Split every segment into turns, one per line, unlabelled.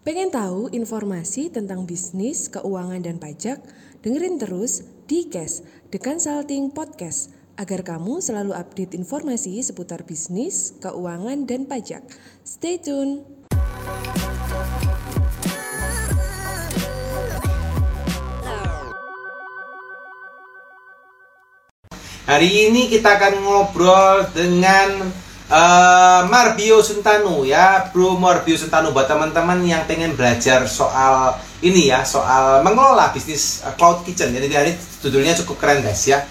Pengen tahu informasi tentang bisnis, keuangan, dan pajak? Dengerin terus di Cash, The Consulting Podcast, agar kamu selalu update informasi seputar bisnis, keuangan, dan pajak. Stay tune!
Hari ini kita akan ngobrol dengan uh, Marbio Suntanu ya, Bro Marbio Suntanu buat teman-teman yang pengen belajar soal ini ya, soal mengelola bisnis uh, cloud kitchen. Jadi hari judulnya cukup keren guys ya.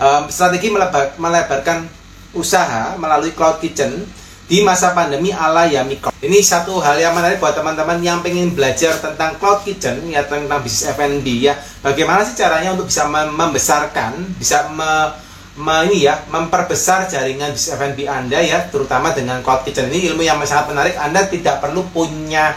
Um, strategi melebar, melebarkan usaha melalui cloud kitchen di masa pandemi ala Yamiko. Ini satu hal yang menarik buat teman-teman yang pengen belajar tentang cloud kitchen ya tentang bisnis F&B ya. Bagaimana sih caranya untuk bisa membesarkan, bisa me, ini ya memperbesar jaringan bisnis F&B Anda ya terutama dengan cloud kitchen ini. Ilmu yang sangat menarik Anda tidak perlu punya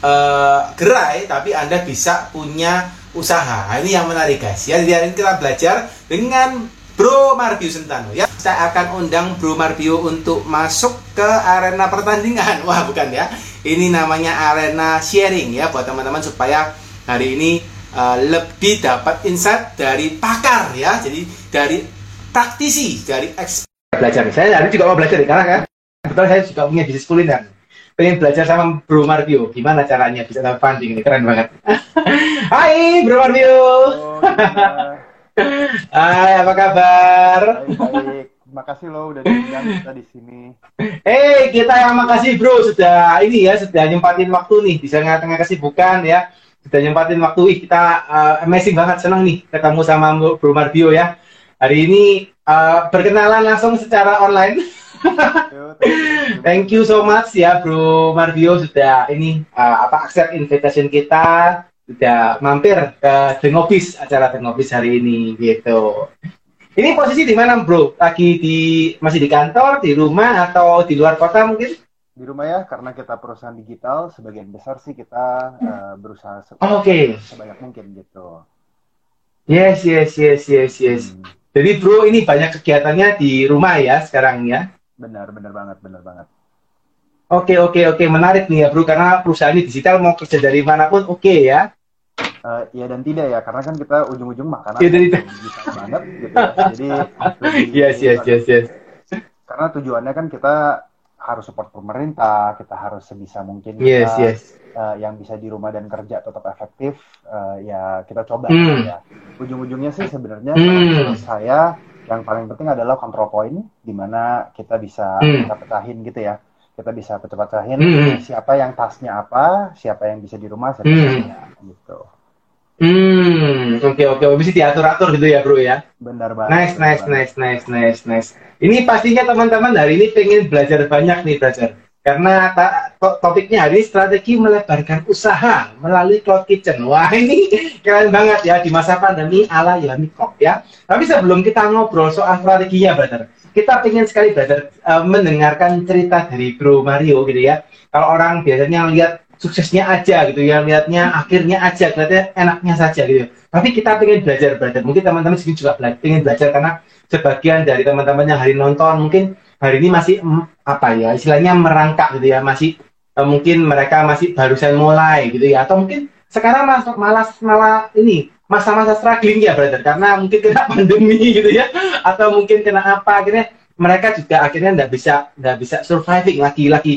uh, gerai tapi Anda bisa punya usaha. Nah, ini yang menarik guys. Ya jadi kita belajar dengan Bro Marbio Sentano ya. Saya akan undang Bro Marbio untuk masuk ke arena pertandingan. Wah bukan ya. Ini namanya arena sharing ya buat teman-teman supaya hari ini uh, lebih dapat insight dari pakar ya. Jadi dari praktisi dari expert belajar. Saya hari juga mau belajar karena kan betul saya juga punya bisnis kuliner. Pengen belajar sama Bro Marbio, gimana caranya bisa dapat funding ini keren banget. Hai Bro Marbio. Oh, Hai, apa kabar?
Baik, baik. Makasih lo udah diundang kita di sini.
Eh, hey, kita yang makasih bro sudah ini ya sudah nyempatin waktu nih bisa tengah-tengah kesibukan ya sudah nyempatin waktu Ih, kita uh, amazing banget senang nih ketemu sama Bro Marbio ya Hari ini uh, berkenalan langsung secara online. Thank you so much ya Bro Marbio sudah ini uh, apa accept invitation kita sudah mampir ke Office acara Office hari ini gitu. Ini posisi di mana Bro? Lagi di masih di kantor, di rumah atau di luar kota mungkin?
Di rumah ya, karena kita perusahaan digital, sebagian besar sih kita uh, berusaha se
oh, okay.
sebanyak mungkin gitu.
Yes, yes, yes, yes, yes. Hmm. Jadi bro ini banyak kegiatannya di rumah ya sekarang ya?
Benar, benar banget, benar banget.
Oke, oke, oke, menarik nih ya bro, karena perusahaan ini digital mau kerja dari mana pun oke okay, ya?
Uh, ya dan tidak ya, karena kan kita ujung-ujung makanan
ya, digital
banget gitu. Ya. Jadi
yes, yes, yes, yes.
Karena tujuannya kan kita harus support pemerintah, kita harus sebisa mungkin
yes, kita, yes.
Uh, yang bisa di rumah dan kerja tetap efektif, uh, ya kita coba mm. ya ujung-ujungnya sih sebenarnya hmm. saya yang paling penting adalah control point di mana kita bisa hmm. kita petahin gitu ya kita bisa pecah-pecahin hmm. siapa yang tasnya apa siapa yang bisa di rumah siapa hmm. gitu
Hmm, oke okay, oke, okay. bisa diatur-atur gitu ya bro ya.
Benar banget.
Nice, nice, nice, nice, nice, nice. Ini pastinya teman-teman hari ini pengen belajar banyak nih belajar. Karena to topiknya hari strategi melebarkan usaha melalui cloud kitchen. Wah ini keren banget ya di masa pandemi ala Yamikop ya. Tapi sebelum kita ngobrol soal strateginya, brother, kita pengen sekali brother uh, mendengarkan cerita dari Bro Mario gitu ya. Kalau orang biasanya lihat suksesnya aja gitu ya, lihatnya akhirnya aja, lihatnya enaknya saja gitu. Tapi kita pengen belajar brother. Mungkin teman-teman sini juga belajar, belajar karena sebagian dari teman-teman yang hari nonton mungkin hari ini masih apa ya istilahnya merangkak gitu ya masih uh, mungkin mereka masih barusan mulai gitu ya atau mungkin sekarang masuk malas malah ini masa-masa struggling ya brother karena mungkin kena pandemi gitu ya atau mungkin kena apa akhirnya mereka juga akhirnya nggak bisa nggak bisa surviving lagi lagi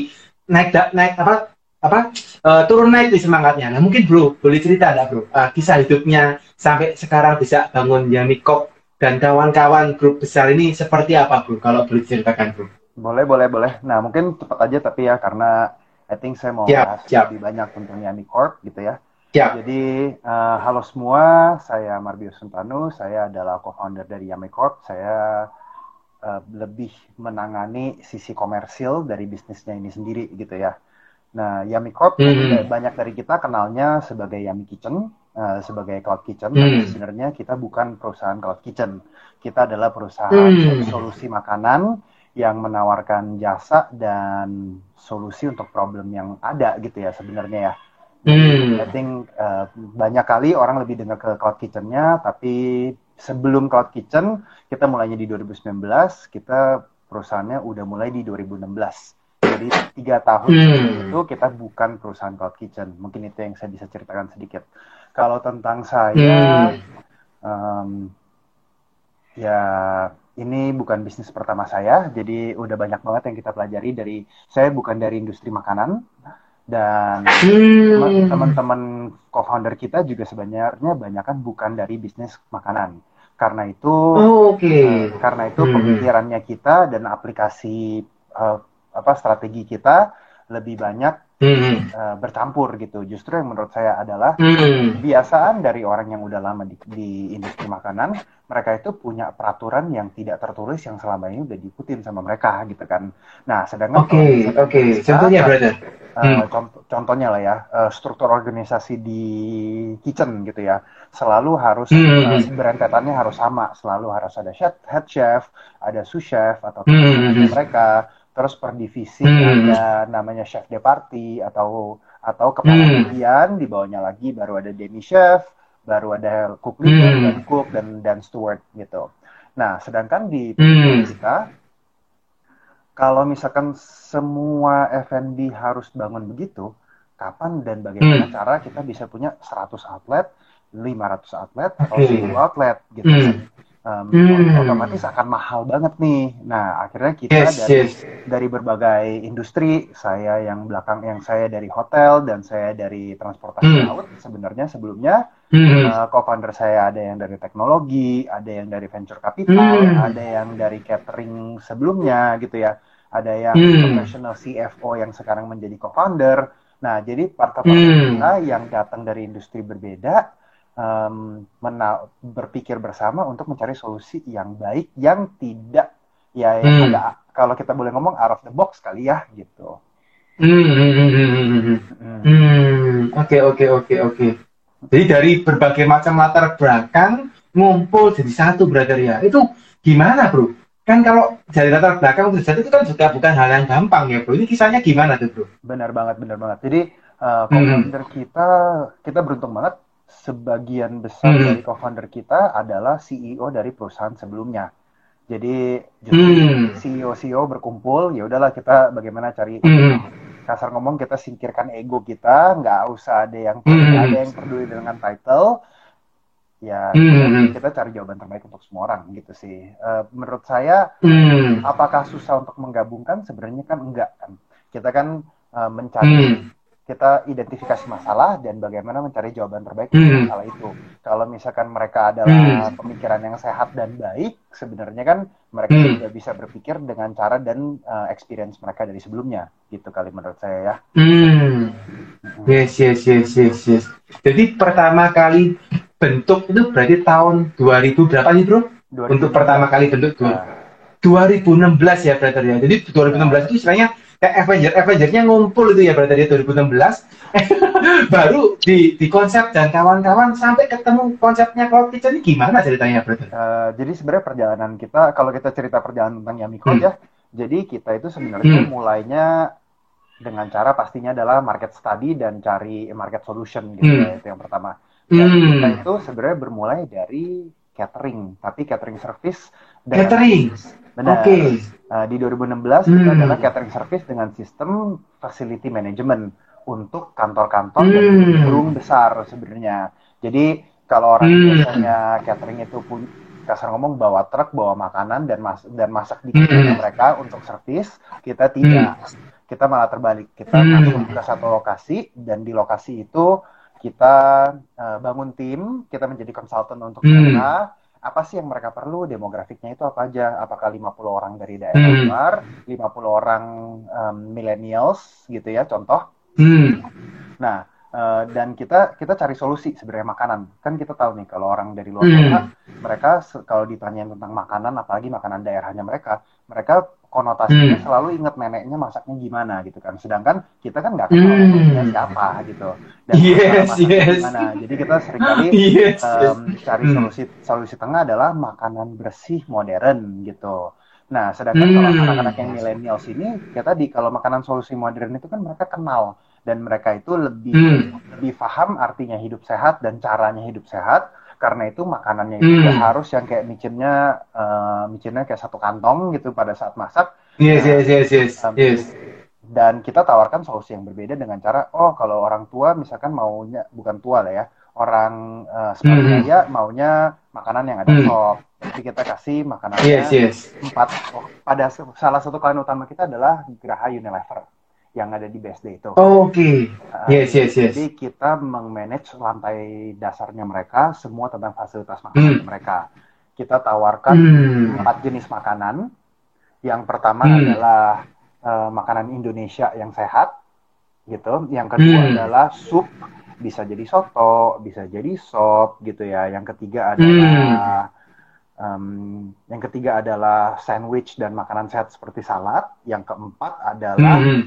naik naik apa apa uh, turun naik di semangatnya. Nah mungkin bro boleh cerita nggak bro uh, kisah hidupnya sampai sekarang bisa bangun Yamikop dan kawan-kawan grup besar ini seperti apa, Bro? Kalau boleh ceritakan, Bro.
Boleh, boleh, boleh. Nah, mungkin cepat aja tapi ya karena I think saya mau
siap,
bahas siap. lebih banyak tentang Yami Corp gitu ya.
Siap.
Jadi, uh, halo semua, saya Marbio Suntanu, saya adalah co-founder dari Yami Corp. Saya uh, lebih menangani sisi komersil dari bisnisnya ini sendiri gitu ya. Nah, Yami Corp mm -hmm. banyak dari kita kenalnya sebagai Yami Kitchen uh, sebagai cloud kitchen, hmm. tapi sebenarnya kita bukan perusahaan cloud kitchen. Kita adalah perusahaan hmm. solusi makanan yang menawarkan jasa dan solusi untuk problem yang ada gitu ya sebenarnya ya. Hmm. I think uh, banyak kali orang lebih dengar ke cloud kitchennya, tapi sebelum cloud kitchen kita mulainya di 2019, kita perusahaannya udah mulai di 2016. Jadi tiga tahun
Hmm.
itu kita bukan perusahaan cloud kitchen. Mungkin itu yang saya bisa ceritakan sedikit. Kalau tentang saya, em, ya ini bukan bisnis pertama saya. Jadi udah banyak banget yang kita pelajari dari saya bukan dari industri makanan dan
Hmm.
teman-teman co-founder kita juga sebenarnya banyak kan bukan dari bisnis makanan. Karena itu
Oh, Oke.
eh, karena itu
Hmm.
pemikirannya kita dan aplikasi eh, apa strategi kita lebih banyak
Hmm.
eh, bercampur gitu. Justru yang menurut saya adalah
Hmm.
kebiasaan dari orang yang udah lama di, di industri makanan, mereka itu punya peraturan yang tidak tertulis yang selama ini udah diikutin sama mereka gitu kan. Nah, sedangkan
Oke,
misalkan
oke.
kita,
Contohnya, brother.
eh,
Hmm.
contoh- contohnya lah ya, eh, struktur organisasi di kitchen gitu ya, selalu harus
Hmm.
eh, berentetannya harus sama, selalu harus ada chef, head chef, ada sous chef atau
Hmm.
mereka, terus per divisi
Hmm.
ada namanya chef de party atau atau kepala
Hmm.
bagian di bawahnya lagi baru ada demi chef, baru ada cook leader
Hmm.
dan cook dan dan steward gitu. Nah, sedangkan di
Hmm.
kita kalau misalkan semua F&B harus bangun begitu, kapan dan bagaimana
Hmm.
cara kita bisa punya 100 outlet, 500 outlet, atau
Oke.
1000 outlet gitu.
Hmm.
Um,
Hmm.
Otomatis akan mahal banget nih. Nah, akhirnya kita
Yes,
dari
yes.
dari berbagai industri, saya yang belakang yang saya dari hotel dan saya dari transportasi
Hmm.
laut sebenarnya sebelumnya
Hmm.
Uh, co-founder saya ada yang dari teknologi, ada yang dari venture capital,
Hmm.
ada yang dari catering sebelumnya gitu ya, ada yang
Hmm.
professional CFO yang sekarang menjadi co-founder. Nah, jadi partner-partner
Hmm.
kita yang datang dari industri berbeda um, mena- berpikir bersama untuk mencari solusi yang baik, yang tidak ya yang
Hmm.
agak kalau kita boleh ngomong out of the box kali ya gitu.
Hmm, hmm, hmm, oke oke oke oke. Jadi dari berbagai macam latar belakang ngumpul jadi satu brother ya. Itu gimana bro? Kan kalau dari latar belakang terjadi itu kan juga bukan hal yang gampang ya bro. Ini kisahnya gimana tuh bro?
Benar banget, benar banget. Jadi uh,
Hmm.
kita kita beruntung banget. Sebagian besar
Hmm.
dari co-founder kita adalah CEO dari perusahaan sebelumnya. Jadi
Hmm.
CEO-CEO berkumpul, ya udahlah kita bagaimana cari
Hmm.
kasar ngomong kita singkirkan ego kita, nggak usah ada yang
Hmm.
ada yang peduli dengan title. Ya
Hmm.
kita cari jawaban terbaik untuk semua orang gitu sih. Eh, menurut saya
Hmm.
apakah susah untuk menggabungkan? Sebenarnya kan enggak kan. Kita kan uh, mencari
Hmm.
Kita identifikasi masalah dan bagaimana mencari jawaban terbaik untuk
Hmm.
masalah itu. Kalau misalkan mereka adalah
Hmm.
pemikiran yang sehat dan baik, sebenarnya kan mereka
Hmm.
juga bisa berpikir dengan cara dan uh, experience mereka dari sebelumnya. Gitu kali menurut saya ya.
Hmm. Yes, yes, yes, yes, yes. Jadi pertama kali bentuk itu berarti tahun 2000 berapa nih bro? Untuk pertama kali bentuk dua-
Nah,
2016 ya brother ya. Jadi 2016 itu istilahnya kayak Avenger, Avengernya ngumpul itu ya brother ya 2016. Baru di, di konsep dan kawan-kawan sampai ketemu konsepnya Cloud Kitchen ini gimana ceritanya brother?
uh, jadi sebenarnya perjalanan kita, kalau kita cerita perjalanan tentang Code
Hmm.
ya, jadi kita itu sebenarnya
Hmm.
mulainya dengan cara pastinya adalah market study dan cari market solution gitu
Hmm.
ya, itu yang pertama. Dan
Hmm.
kita itu sebenarnya bermulai dari catering, tapi catering service dengan
Catering.
Benar.
Oke.
Uh, di 2016 kita
Hmm.
adalah catering service dengan sistem facility management untuk kantor-kantor dan
Hmm.
gedung besar sebenarnya. Jadi kalau orang
Hmm.
biasanya catering itu pun kasar ngomong bawa truk, bawa makanan dan mas dan masak di
Hmm.
mereka untuk servis, kita tidak. Kita malah terbalik. Kita
Hmm.
masuk ke satu lokasi dan di lokasi itu kita uh, bangun tim, kita menjadi konsultan untuk
Hmm.
mereka. Apa sih yang mereka perlu? Demografiknya itu apa aja? Apakah 50 orang dari daerah
Hmm.
luar, 50 orang um, millennials gitu ya, contoh.
Hmm.
Nah, eh, dan kita kita cari solusi sebenarnya makanan. Kan kita tahu nih kalau orang dari luar
Hmm.
kota, mereka se- kalau ditanyain tentang makanan, apalagi makanan daerahnya mereka, mereka konotasinya
Hmm.
selalu ingat neneknya masaknya gimana gitu kan. Sedangkan kita kan nggak kenal
Hmm.
siapa gitu. Dan
Yes, yes.
gimana. Jadi kita sering kali
Yes.
em, cari
Hmm.
solusi solusi tengah adalah makanan bersih modern gitu. Nah, sedangkan kalau
Hmm.
anak-anak yang milenials ini, ya tadi kalau makanan solusi modern itu kan mereka kenal dan mereka itu lebih
Hmm.
lebih paham artinya hidup sehat dan caranya hidup sehat. Karena itu makanannya itu
Hmm.
harus yang kayak micinnya eh, micinnya kayak satu kantong gitu pada saat masak.
Yes, yes, yes, yes,
Um,
yes.
dan kita tawarkan solusi yang berbeda dengan cara oh kalau orang tua misalkan maunya bukan tua lah ya orang uh, seperti saya maunya makanan yang ada
Hmm.
sop jadi kita kasih makanannya
Yes, yes.
empat oh, pada salah satu klien utama kita adalah Geraha Unilever yang ada di BSD itu
Oke.
Uh,
Yes, yes, yes.
jadi kita mengmanage lantai dasarnya mereka semua tentang fasilitas makanan
Hmm.
mereka kita tawarkan
Hmm.
empat jenis makanan. Yang pertama
Hmm.
adalah eh, makanan Indonesia yang sehat, gitu. Yang kedua
Hmm.
adalah sup, bisa jadi soto, bisa jadi sop, gitu ya. Yang ketiga adalah em, yang ketiga adalah sandwich dan makanan sehat seperti salad. Yang keempat adalah
Hmm.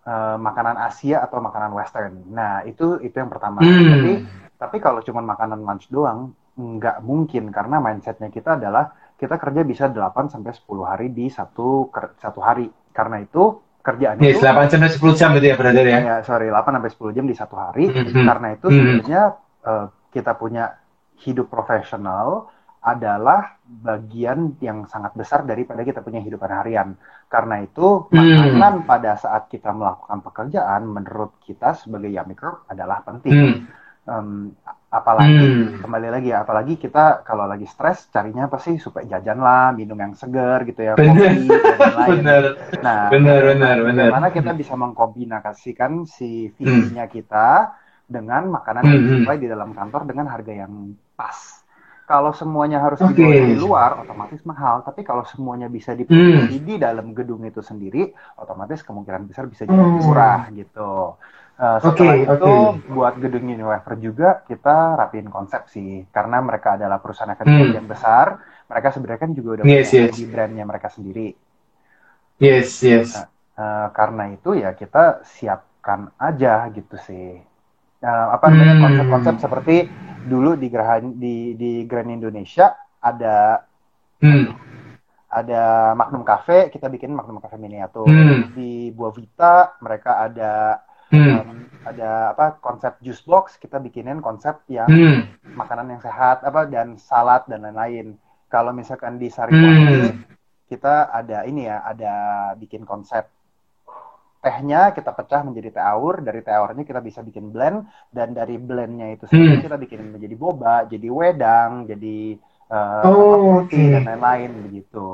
eh, makanan Asia atau makanan Western. Nah itu itu yang pertama.
Hmm.
Tapi tapi kalau cuma makanan lunch doang nggak mungkin karena mindsetnya kita adalah kita kerja bisa 8 sampai 10 hari di satu satu hari. Karena itu kerjaan
Yes,
itu
8 sampai 10 jam gitu ya, brother ya.
ya sorry 8 sampai 10 jam di satu hari.
Mhm.
Karena itu
Mhm.
sebenarnya eh, kita punya hidup profesional adalah bagian yang sangat besar daripada kita punya hidupan harian. Karena itu
Hmm.
makanan pada saat kita melakukan pekerjaan menurut kita sebagai Group adalah penting.
Hmm.
Em, apalagi
Hmm.
kembali lagi ya, apalagi kita kalau lagi stres carinya apa sih supaya jajan lah, minum yang segar gitu ya,
Bener.
kopi dan.
Benar.
Nah,
Benar, benar, benar.
bagaimana kita bisa mengkombinasikan si visinya kita dengan makanan yang
Hmm, hmm.
dijual di dalam kantor dengan harga yang pas. Kalau semuanya harus dijual di luar, otomatis mahal. Tapi kalau semuanya bisa diproduksi di dalam gedung itu sendiri, otomatis kemungkinan besar bisa jadi
Hmm.
murah gitu. Uh, setelah
Oke,
itu
oke.
buat gedung Unilever juga kita rapiin konsep sih, karena mereka adalah perusahaan FMCG
Hmm.
yang besar. Mereka sebenarnya kan juga udah
Yes,
punya
yes.
di brandnya mereka sendiri.
Yes, yes.
Eh, karena itu ya kita siapkan aja gitu sih. Eh, apa namanya
Hmm.
konsep-konsep seperti dulu di Geraha di di Grand Indonesia ada
Hmm.
ada Magnum Cafe, kita bikin Magnum Cafe miniatur.
Hmm.
Di Buah Vita mereka ada
Hmm.
em, ada apa konsep juice box, kita bikinin konsep yang
Hmm.
makanan yang sehat apa dan salad dan lain-lain. Kalau misalkan di
Hmm.
Sariwangi kita ada ini ya, ada bikin konsep tehnya kita pecah menjadi teh aur, dari teh aurnya kita bisa bikin blend dan dari blendnya itu sendiri
Hmm.
kita bikin menjadi boba, jadi wedang, jadi eh,
Oh, oke.
dan lain-lain begitu.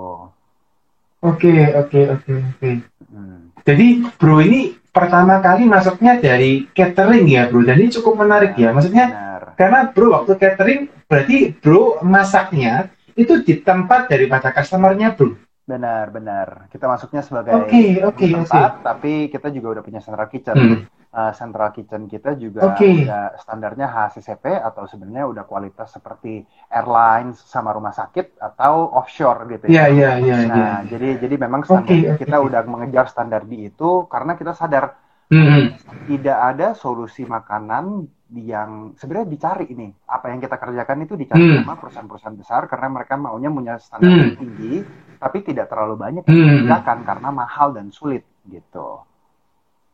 Oke, oke, oke, oke.
Hmm.
Jadi, bro ini pertama kali masuknya dari catering ya, bro. Dan ini cukup menarik ya. Maksudnya,
Benar.
karena bro waktu catering berarti bro masaknya itu di tempat daripada customernya, bro.
Benar, benar. Kita masuknya sebagai
Oke, oke,
di
oke.
tempat, tapi kita juga udah punya central kitchen.
Hmm.
Uh, central kitchen kita juga
Oke.
udah standarnya HACCP atau sebenarnya udah kualitas seperti airlines sama rumah sakit atau offshore gitu
Iya,
ya.
iya, iya, iya.
Nah, jadi jadi memang standar
Oke, oke.
kita udah mengejar standar di itu karena kita sadar
Hmm.
tidak ada solusi makanan yang sebenarnya dicari ini. Apa yang kita kerjakan itu dicari
Hmm.
sama perusahaan-perusahaan besar karena mereka maunya punya standar
Hmm.
yang tinggi, tapi tidak terlalu banyak yang
Hmm.
dikerjakan karena mahal dan sulit gitu.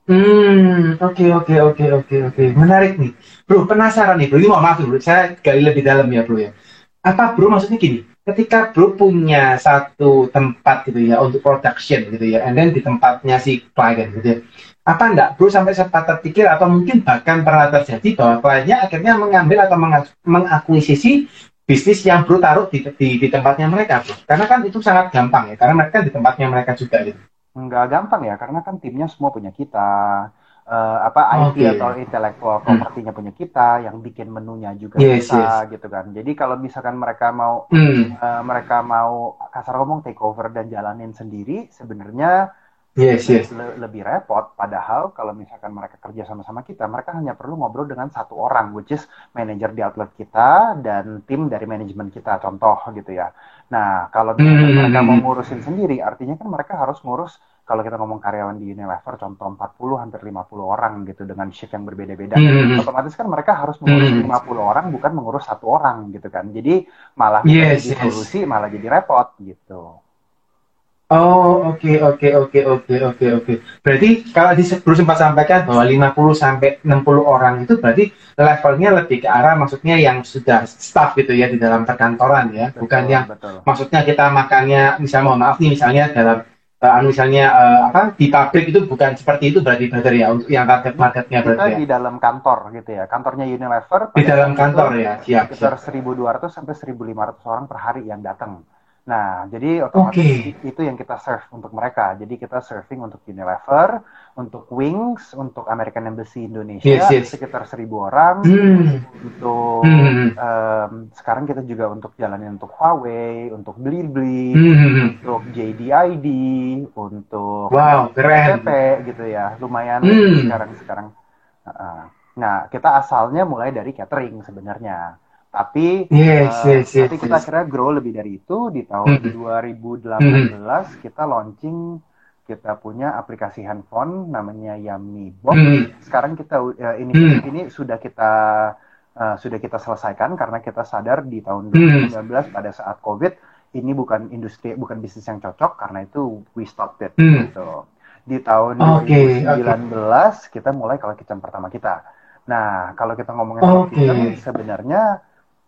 Hmm, oke oke oke oke oke. Menarik nih. Bro, penasaran nih, Bro. Ini mohon maaf dulu, saya gali lebih dalam ya, Bro ya. Apa Bro maksudnya gini? Ketika Bro punya satu tempat gitu ya untuk production gitu ya, and then di tempatnya si klien gitu ya. Apa enggak Bro sampai sempat terpikir atau mungkin bahkan pernah terjadi bahwa kliennya akhirnya mengambil atau menga- mengakuisisi bisnis yang Bro taruh di, di, di tempatnya mereka, Bro. Karena kan itu sangat gampang ya, karena mereka di tempatnya mereka juga gitu.
Nggak gampang ya, karena kan timnya semua punya kita. Eh, apa IP
Oke.
atau intellectual property-nya punya kita, yang bikin menunya juga
Yes,
kita gitu kan. Jadi kalau misalkan mereka mau
Hmm,
eh, mereka mau kasar ngomong take over dan jalanin sendiri, sebenarnya
yes, yes.
le- lebih repot. Padahal kalau misalkan mereka kerja sama-sama kita, mereka hanya perlu ngobrol dengan satu orang, which is manajer di outlet kita dan tim dari manajemen kita, contoh gitu ya. Nah, kalau misalkan
Hmm.
mereka mau ngurusin sendiri, artinya kan mereka harus ngurus kalau kita ngomong karyawan di Unilever, contoh 40 hampir 50 orang gitu dengan shift yang berbeda-beda.
Hmm.
Otomatis kan mereka harus mengurus
Hmm.
50 orang bukan mengurus satu orang gitu kan. Jadi malah
Yes,
jadi
yes.
solusi malah jadi repot gitu.
Oh, oke, oke, oke, oke, oke, oke. Berarti kalau di Bro sempat sampaikan bahwa 50 sampai 60 orang itu berarti levelnya lebih ke arah maksudnya yang sudah staff gitu ya di dalam perkantoran ya, bukan
Betul,
yang
betul.
maksudnya kita makannya misalnya mohon maaf nih misalnya dalam uh, misalnya uh, apa di pabrik itu bukan seperti itu berarti brother ya untuk yang target marketnya
kita
berarti ya.
di dalam kantor gitu ya kantornya Unilever
Di dalam kantor
itu
ya, siap,
sekitar
siap.
1.200 sampai 1.500 orang per hari yang datang nah jadi otomatis
Oke.
itu yang kita serve untuk mereka jadi kita serving untuk Unilever untuk Wings untuk American Embassy Indonesia
Yes, yes.
sekitar 1.000 orang
Hmm.
untuk
Hmm.
em, sekarang kita juga untuk jalanin untuk Huawei untuk Blibli
Hmm.
untuk JDID untuk
Wow, keren.
PP gitu ya lumayan
Hmm.
sekarang sekarang Heeh. nah kita asalnya mulai dari catering sebenarnya tapi
Yes,
eh,
yes, yes,
tapi kita
yes.
akhirnya grow lebih dari itu di tahun
Hmm.
2018 kita launching kita punya aplikasi handphone namanya Yummy Box
Hmm.
sekarang kita eh, ini
Hmm.
ini sudah kita eh, sudah kita selesaikan karena kita sadar di tahun
Hmm.
2019 pada saat COVID ini bukan industri bukan bisnis yang cocok karena itu we stopped it
Hmm.
gitu. Di tahun
Oke,
2019 kita mulai kalau kitchen pertama kita. Nah, kalau kita ngomongin kitchen sebenarnya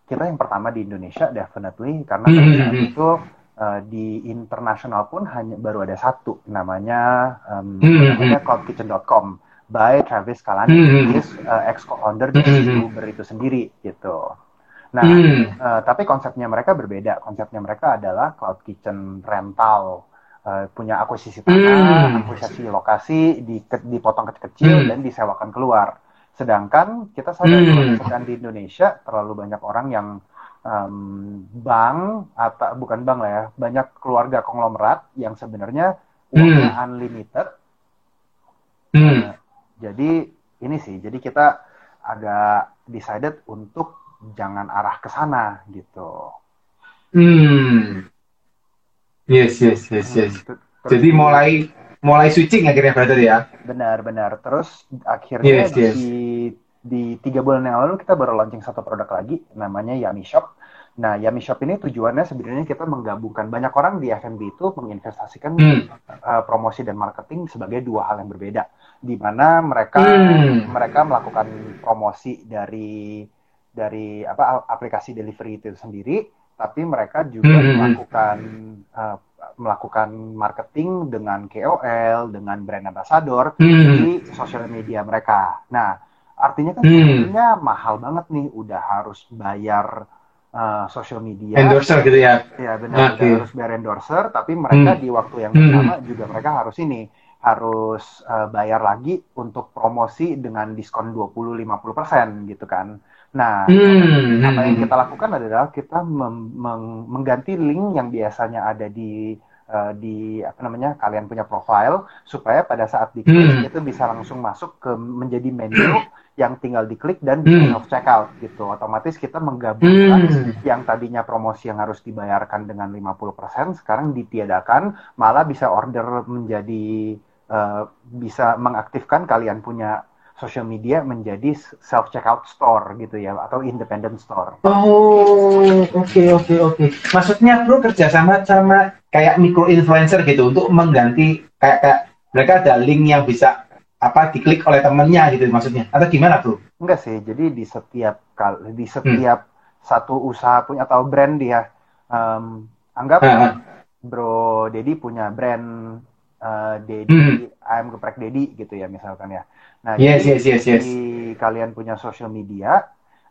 kita yang pertama di Indonesia definitely karena
Hmm,
pada
hmm, hmm.
itu eh, di internasional pun hanya baru ada satu namanya em,
Hmm,
namanya cloudkitchen.com by Travis Kalanick,
Hmm.
he is eh, ex co-founder dari
Hmm.
Uber itu sendiri gitu. Nah,
Hmm.
eh, tapi konsepnya mereka berbeda. Konsepnya mereka adalah cloud kitchen rental, Eh, punya akuisisi tanah,
Hmm.
akuisisi lokasi, di, dipotong kecil-kecil
Hmm.
dan disewakan keluar. Sedangkan kita sadar
Hmm.
misalkan di Indonesia terlalu banyak orang yang em, bank atau bukan bank lah ya, banyak keluarga konglomerat yang sebenarnya uangnya unlimited.
Hmm.
Nah, jadi ini sih, jadi kita agak decided untuk jangan arah ke sana gitu.
Hmm. Yes, yes, yes, yes.
Hmm, terus
Jadi mulai mulai switching akhirnya brother ya.
benar-benar terus akhirnya
Yes, yes.
di di tiga bulan yang lalu kita baru launching satu produk lagi namanya Yummy Shop. Nah Yummy Shop ini tujuannya sebenarnya kita menggabungkan banyak orang di F&B itu menginvestasikan
Hmm.
uh, promosi dan marketing sebagai dua hal yang berbeda. Di mana mereka
Hmm.
mereka melakukan promosi dari dari apa aplikasi delivery itu sendiri, tapi mereka juga
hmm.
melakukan uh, melakukan marketing dengan KOL, dengan brand ambassador
Hmm.
di sosial media mereka. Nah, artinya kan
Hmm.
mahal banget nih, udah harus bayar uh, sosial media.
Endorser gitu ya.
Ya benar,
Oke.
udah harus bayar endorser, tapi mereka
Hmm.
di waktu yang
Hmm.
bersama juga mereka harus ini harus uh, bayar lagi untuk promosi dengan diskon 20-50% gitu kan. Nah,
Hmm.
apa yang kita lakukan adalah kita mengganti link yang biasanya ada di uh, di apa namanya kalian punya profile supaya pada saat diklik
Hmm.
itu bisa langsung masuk ke menjadi menu yang tinggal diklik dan bisa
Hmm.
self checkout gitu. Otomatis kita menggabungkan
Hmm.
yang tadinya promosi yang harus dibayarkan dengan 50% sekarang ditiadakan malah bisa order menjadi eh, bisa mengaktifkan kalian punya social media menjadi self checkout store gitu ya atau independent store.
Oh, oke oke oke. Maksudnya bro kerja sama sama kayak micro influencer gitu untuk mengganti kayak, kayak mereka ada link yang bisa apa diklik oleh temennya gitu maksudnya atau gimana bro?
Enggak sih, jadi di setiap kali di setiap satu usaha punya atau brand dia em, anggap
Ah, ah.
Bro Dedi punya brand eh, Dedi
Hmm.
ayam geprek Dedi gitu ya misalkan ya. Nah,
Yes,
jadi
yes, yes, yes.
di kalian punya social media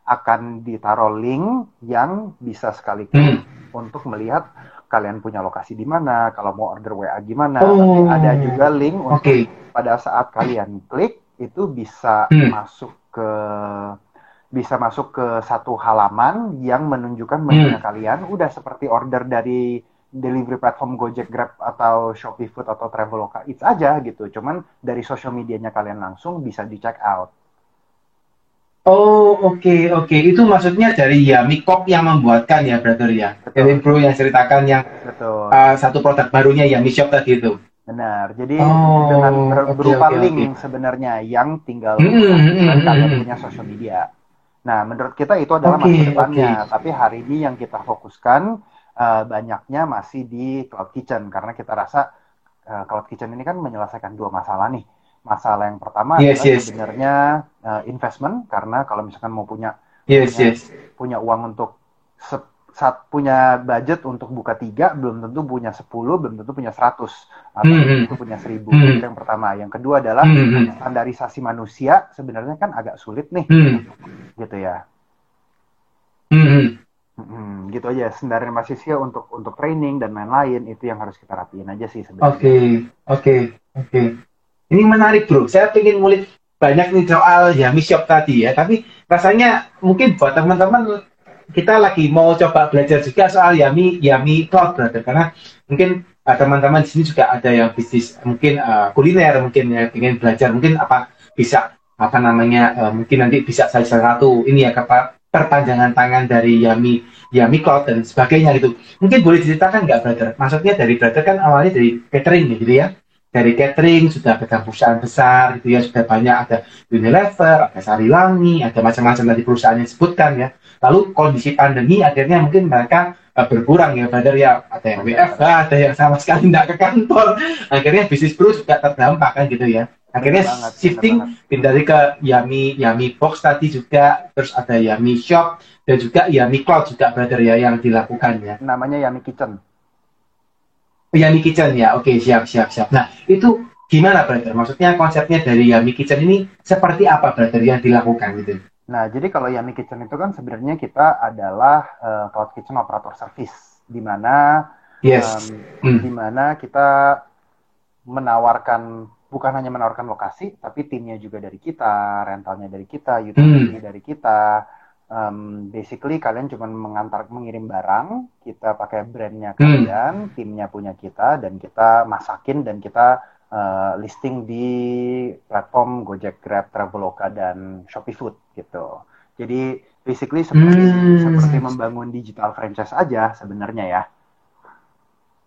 akan ditaruh link yang bisa sekali klik untuk melihat kalian punya lokasi di mana, kalau mau order WA gimana.
Oh.
Tapi ada juga link untuk
Oke.
pada saat kalian klik itu bisa
Hmm.
masuk ke bisa masuk ke satu halaman yang menunjukkan menunya
Hmm.
kalian udah seperti order dari delivery platform Gojek, Grab atau Shopee Food atau Traveloka Eats aja gitu. Cuman dari social medianya kalian langsung bisa di check out.
Oh oke oke itu maksudnya dari ya Mikop yang membuatkan ya brother ya. Jadi bro yang ceritakan yang
Betul.
uh, satu produk barunya ya Mi Shop tadi itu.
Benar. Jadi
Oh,
dengan ber-
oke,
berupa
oke,
link sebenarnya yang tinggal
hmm,
kalian
hmm.
punya social media. Nah, menurut kita itu adalah
Oke,
masa depannya.
oke.
Tapi hari ini yang kita fokuskan eh, banyaknya masih di cloud kitchen karena kita rasa eh, cloud kitchen ini kan menyelesaikan dua masalah nih. Masalah yang pertama
Yes,
adalah
yes.
sebenarnya eh, investment karena kalau misalkan mau punya
Yes
punya,
yes.
punya uang untuk se- saat punya budget untuk buka tiga belum tentu punya 10 belum tentu punya 100 atau
Hmm,
belum
hmm.
tentu punya 1000
Hmm.
itu yang pertama yang kedua adalah
Hmm, hmm.
standarisasi manusia sebenarnya kan agak sulit nih
Hmm.
gitu ya
Hmm, hmm.
Mm, gitu aja standarisasi manusia untuk untuk training dan lain-lain itu yang harus kita rapiin aja sih sebenarnya
Oke, oke, oke. Ini menarik bro. Saya ingin ngulik banyak nih soal Yami Shop tadi ya. Tapi rasanya mungkin buat teman-teman kita lagi mau coba belajar juga soal Yami Yami Cloud brother. Karena mungkin uh, teman-teman di sini juga ada yang bisnis mungkin uh, kuliner, mungkin ya ingin belajar, mungkin apa bisa apa namanya uh, mungkin nanti bisa salah satu ini ya apa perpanjangan tangan dari Yami Yami Cloud dan sebagainya gitu. Mungkin boleh diceritakan nggak brother? Maksudnya dari brother kan awalnya dari catering nih, gitu ya. Dari catering sudah pegang perusahaan besar gitu ya, sudah banyak ada Unilever, ada Sarilangi, ada macam-macam tadi perusahaan yang disebutkan ya. Lalu kondisi pandemi akhirnya mungkin mereka uh, berkurang ya brother ya, ada yang WFH, ada yang sama sekali tidak ke kantor. Akhirnya bisnis bro juga terdampak kan gitu ya. Akhirnya
Bener banget,
shifting pindah dari ke Yami Yami Box tadi juga, terus ada Yami Shop dan juga Yami Cloud juga brother ya yang dilakukan ya.
namanya Yami Kitchen
Yami Kitchen ya, oke siap siap siap. Nah itu gimana brother? Maksudnya konsepnya dari Yami Kitchen ini seperti apa brother yang dilakukan gitu?
Nah, jadi kalau Yami Kitchen itu kan sebenarnya kita adalah eh, cloud kitchen operator service, di mana
Yes.
em,
Hmm.
di mana kita menawarkan bukan hanya menawarkan lokasi, tapi timnya juga dari kita, rentalnya dari kita, utility dari kita. Em, basically kalian cuma mengantar mengirim barang, kita pakai brandnya kalian, timnya punya kita, dan kita masakin dan kita eh, listing di platform Gojek, Grab, Traveloka dan Shopee Food gitu. Jadi basically seperti
Hmm.
seperti membangun digital franchise aja sebenarnya ya.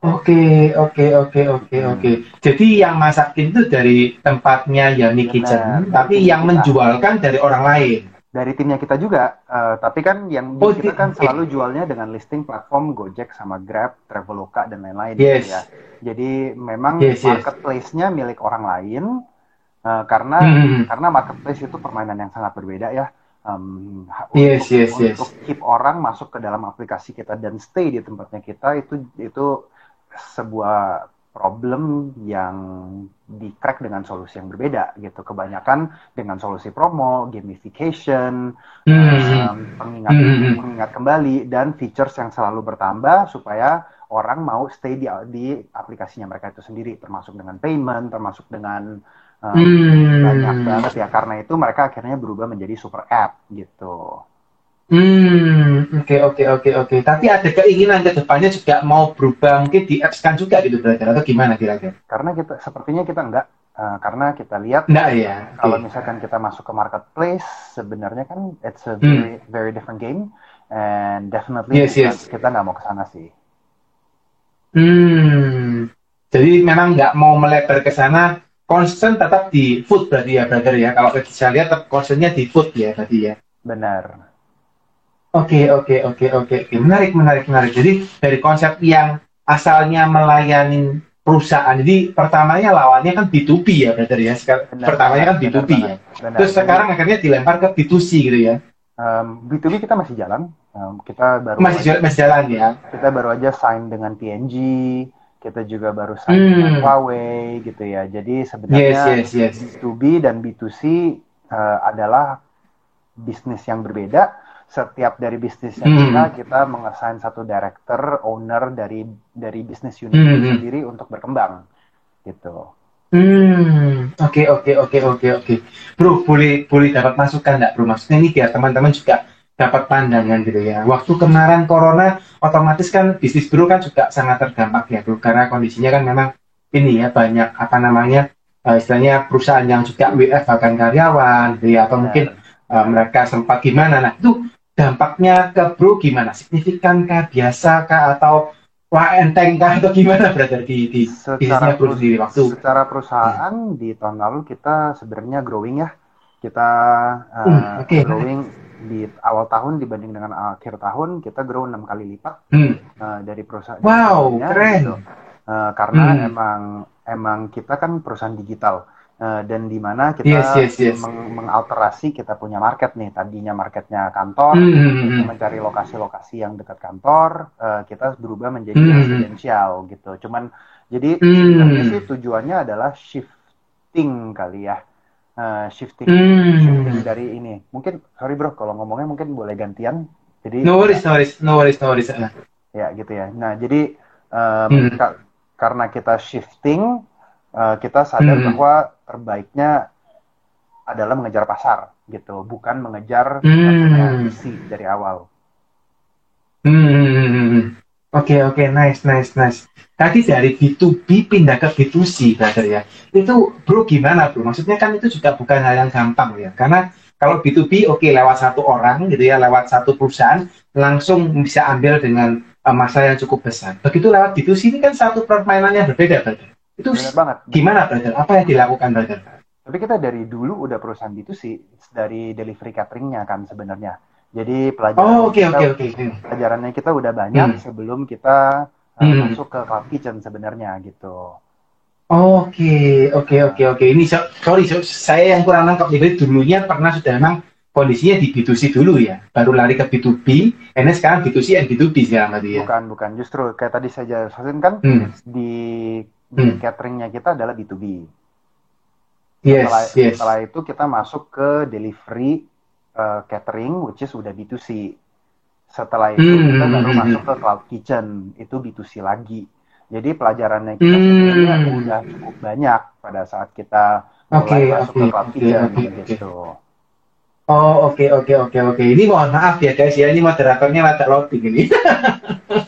Oke oke oke oke
Hmm.
oke. Jadi yang masakin itu dari tempatnya
Benar,
Kitchen, tapi yang menjualkan dari orang lain.
Dari timnya kita juga, eh, tapi kan yang
Oh,
kita kan selalu jualnya dengan listing platform Gojek sama Grab, Traveloka dan lain-lain
Yes.
gitu ya. Jadi memang
Yes, yes.
marketplace-nya milik orang lain eh, karena
Hmm.
karena marketplace itu permainan yang sangat berbeda ya. Ha-
Yes,
untuk,
yes, yes.
untuk keep orang masuk ke dalam aplikasi kita dan stay di tempatnya kita itu itu sebuah problem yang di crack dengan solusi yang berbeda gitu. Kebanyakan dengan solusi promo, gamification,
Hmm.
um, pengingat
Hmm.
pengingat kembali dan features yang selalu bertambah supaya orang mau stay di di aplikasinya mereka itu sendiri termasuk dengan payment termasuk dengan um,
Hmm.
banyak banget ya karena itu mereka akhirnya berubah menjadi super app gitu
Hmm, oke oke oke oke. Tapi ada keinginan ke depannya juga mau berubah mungkin di apps kan juga gitu brother atau gimana kira-kira?
karena kita sepertinya kita enggak uh, karena kita lihat
Enggak ya.
Kalau misalkan kita masuk ke marketplace sebenarnya kan it's a
Hmm.
very very different game and definitely
Yes,
kita,
yes.
kita nggak mau ke sana sih
Hmm. Jadi memang nggak mau melebar ke sana, concern tetap di food berarti ya brother ya. Kalau saya lihat tetap concernnya di food ya berarti ya.
benar
Oke oke oke oke oke. Menarik menarik menarik. Jadi dari konsep yang asalnya melayani perusahaan. Jadi pertamanya lawannya kan B2B ya brother ya. Sekarang
Benar
pertamanya kan
banget,
B2B
benar
ya.
benar.
Terus
Jadi,
sekarang akhirnya dilempar ke B2C gitu ya.
um, B2B kita masih jalan Um, kita baru
Masih
aja,
jalan, masih jalan ya.
kita baru aja sign dengan PNG kita juga baru sign
Hmm.
dengan Huawei gitu ya jadi
Yes
sebenarnya
yes yes.
B2B dan B2C uh, adalah bisnis yang berbeda setiap dari bisnisnya
Hmm.
kita kita mengassign satu director owner dari dari bisnis unit
Hmm,
itu
hmm.
sendiri untuk berkembang gitu
Hmm, oke oke oke oke oke. Bro, boleh boleh dapat masukan nggak, bro? Maksudnya ini biar teman-teman juga dapat pandangan gitu ya. Waktu kemarin corona, otomatis kan bisnis bro kan juga sangat terdampak ya, bro. Karena kondisinya kan memang ini ya banyak apa namanya eh, istilahnya perusahaan yang juga WF bahkan karyawan, gitu ya, atau mungkin eh, mereka sempat gimana. Nah itu dampaknya ke bro gimana? Signifikan kah, biasa kah, atau wah enteng kah, atau gimana brother di di
secara
bisnisnya bro sendiri waktu
secara perusahaan di tahun lalu kita sebenarnya growing ya kita uh,
Hmm, oke.
growing di awal tahun dibanding dengan akhir tahun kita grow enam kali lipat
Hmm.
uh, dari perusahaan
Wow, keren.
gitu. Uh, karena
Hmm.
emang emang kita kan perusahaan digital Uh, dan di mana kita
yes, yes, yes.
Meng mengalterasi kita punya market nih tadinya marketnya kantor mm -hmm. mencari lokasi-lokasi yang dekat kantor uh, kita berubah menjadi mm -hmm. residensial gitu cuman jadi mm -hmm. sih tujuannya adalah shifting kali ya uh, shifting mm. shifting dari ini mungkin sorry bro kalau ngomongnya mungkin boleh gantian jadi
no worries no worries no worries no worries
ya gitu ya nah jadi um, mm. ka karena kita shifting uh, kita sadar hmm. bahwa terbaiknya adalah mengejar pasar gitu, bukan mengejar hmm. visi dari awal.
Hmm. Oke okay, oke okay. nice nice nice. Tadi dari B2B pindah ke B2C, brother ya. Itu bro gimana bro? Maksudnya kan itu juga bukan hal yang gampang ya. Karena kalau B2B oke okay, lewat satu orang gitu ya, lewat satu perusahaan langsung bisa ambil dengan uh, masa yang cukup besar. Begitu lewat B2C ini kan satu permainan yang berbeda, brother. Itu Benar banget. Gimana, brother? Apa yang dilakukan, brother?
Tapi kita dari dulu udah perusahaan itu sih dari delivery cateringnya kan sebenarnya. Jadi pelajaran
oh, okay, kita, okay, okay.
pelajarannya kita udah banyak hmm. sebelum kita uh, hmm. masuk ke cloud kitchen sebenarnya gitu.
Oke, oke, oke, oke. Ini so, sorry, so, saya yang kurang nangkap. Jadi dulunya pernah sudah memang kondisinya di B2C dulu ya, baru lari ke B2B, ini sekarang B2C dan B2B sekarang tadi
ya. Bukan, bukan. Justru kayak tadi saya jelasin kan hmm. di hmm. cateringnya kita adalah B2B.
Yes,
setelah,
yes.
setelah itu kita masuk ke delivery uh, catering, which is udah B2C. Setelah itu hmm. kita baru hmm. masuk ke cloud kitchen, itu B2C lagi. Jadi pelajarannya kita hmm. sebenarnya udah cukup banyak pada saat kita
mulai
okay, masuk okay, ke cloud okay, kitchen okay, gitu.
Oh oke okay, oke okay, oke okay, oke. Ini mohon maaf ya guys ya, ini moderatornya rada loading ini.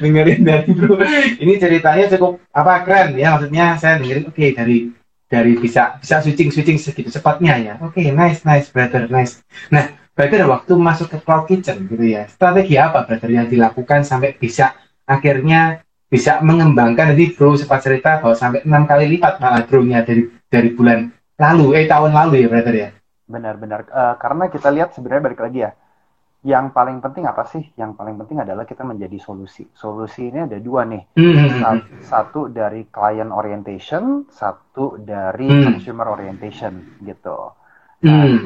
dengerin dari bro ini ceritanya cukup apa keren ya maksudnya saya dengerin oke okay, dari dari bisa bisa switching switching segitu cepatnya ya. Oke okay, nice nice brother nice. Nah brother waktu masuk ke cloud kitchen gitu ya strategi apa brother yang dilakukan sampai bisa akhirnya bisa mengembangkan? Jadi bro sempat cerita bahwa sampai enam kali lipat malah bro nya dari dari bulan lalu eh tahun lalu ya brother ya?
Benar-benar uh, karena kita lihat sebenarnya balik lagi ya yang paling penting apa sih? Yang paling penting adalah kita menjadi solusi. Solusi ini ada dua nih. Mm-hmm. Satu dari client orientation, satu dari mm. consumer orientation gitu. Nah, mm.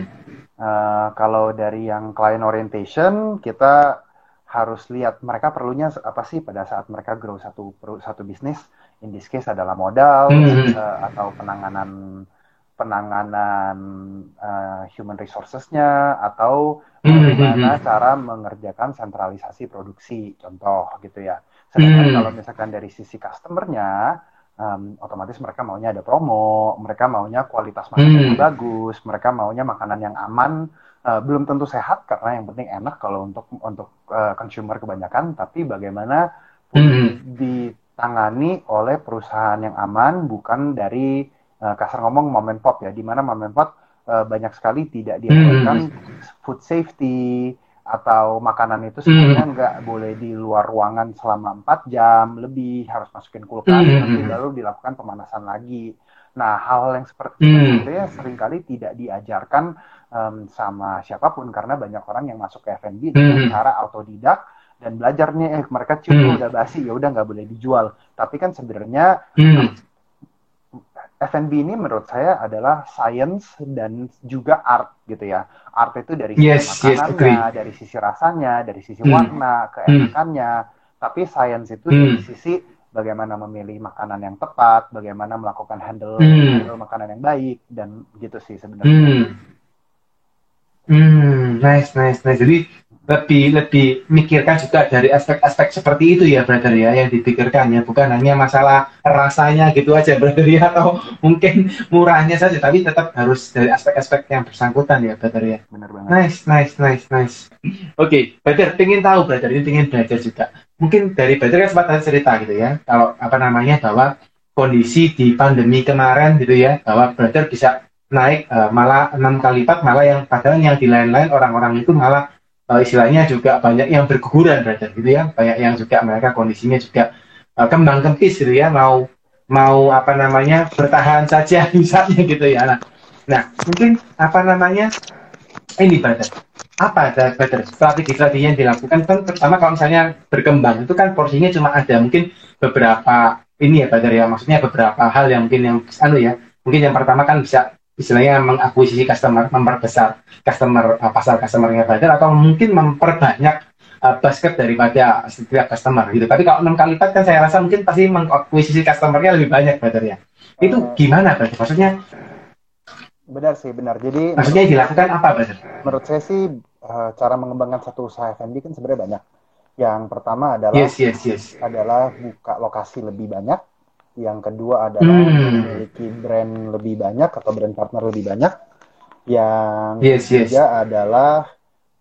uh, kalau dari yang client orientation kita harus lihat mereka perlunya apa sih pada saat mereka grow satu satu bisnis. In this case adalah modal mm. uh, atau penanganan penanganan uh, human resourcesnya atau bagaimana cara mengerjakan sentralisasi produksi contoh gitu ya sedangkan hmm. kalau misalkan dari sisi customernya um, otomatis mereka maunya ada promo mereka maunya kualitas makanan yang hmm. bagus mereka maunya makanan yang aman uh, belum tentu sehat karena yang penting enak kalau untuk untuk uh, consumer kebanyakan tapi bagaimana hmm. ditangani oleh perusahaan yang aman bukan dari uh, kasar ngomong mom and pop ya, di mana mom and pop uh, banyak sekali tidak diajarkan hmm. food safety atau makanan itu sebenarnya hmm. nggak boleh di luar ruangan selama 4 jam lebih harus masukin kulkas nanti baru dilakukan pemanasan lagi. Nah hal yang seperti itu hmm. sebenarnya sering kali tidak diajarkan um, sama siapa pun karena banyak orang yang masuk ke F&B dengan hmm. cara autodidak dan belajarnya eh mereka cium hmm. udah basi ya udah nggak boleh dijual. Tapi kan sebenarnya hmm F&B ini menurut saya adalah science dan juga art gitu ya. Art itu dari sisi yes, makanannya, yes, dari sisi rasanya, dari sisi hmm. warna, hmm. keenakannya. Hmm. Tapi science itu hmm. dari sisi bagaimana memilih makanan yang tepat, bagaimana melakukan handle, hmm. handle makanan yang baik dan gitu sih sebenarnya.
Hmm. Hmm, nice, nice, nice. Jadi lebih lebih mikirkan juga dari aspek-aspek seperti itu ya brother ya yang dipikirkan ya. Bukan hanya masalah rasanya gitu aja brother ya atau mungkin murahnya saja tapi tetap harus dari aspek-aspek yang bersangkutan ya brother ya.
Benar banget.
Nice nice nice nice. Oke okay, brother pengen tahu brother ini pengen belajar juga. Mungkin dari brother kan sempat cerita gitu ya kalau apa namanya bahwa kondisi di pandemi kemarin gitu ya bahwa brother bisa naik uh, malah enam kali lipat malah yang padahal yang di lain-lain orang-orang itu malah uh, istilahnya juga banyak yang berguguran brother gitu ya. Banyak yang juga mereka kondisinya juga uh, kembang kempis gitu ya. Mau mau apa namanya bertahan saja misalnya gitu ya. Nah, nah mungkin apa namanya ini brother. Apa ada brother strategi-strategi yang dilakukan? Kan pertama kalau misalnya berkembang itu kan porsinya cuma ada mungkin beberapa ini ya brother ya. Maksudnya beberapa hal yang mungkin yang anu ya. Mungkin yang pertama kan bisa istilahnya mengakuisisi customer, memperbesar customer uh, pasar customernya Brother atau mungkin memperbanyak uh, basket daripada setiap customer gitu. Tapi kalau enam kali lipat kan saya rasa mungkin pasti mengakuisisi customernya lebih banyak Brother ya. Itu uh, gimana Brother? Maksudnya
Benar sih, benar. Jadi
maksudnya dilakukan apa Brother?
Menurut saya sih uh, cara mengembangkan satu usaha F&B kan sebenarnya banyak. Yang pertama adalah
yes, yes, yes.
adalah buka lokasi lebih banyak yang kedua adalah hmm. memiliki brand lebih banyak atau brand partner lebih banyak. Yang yes, ketiga yes. adalah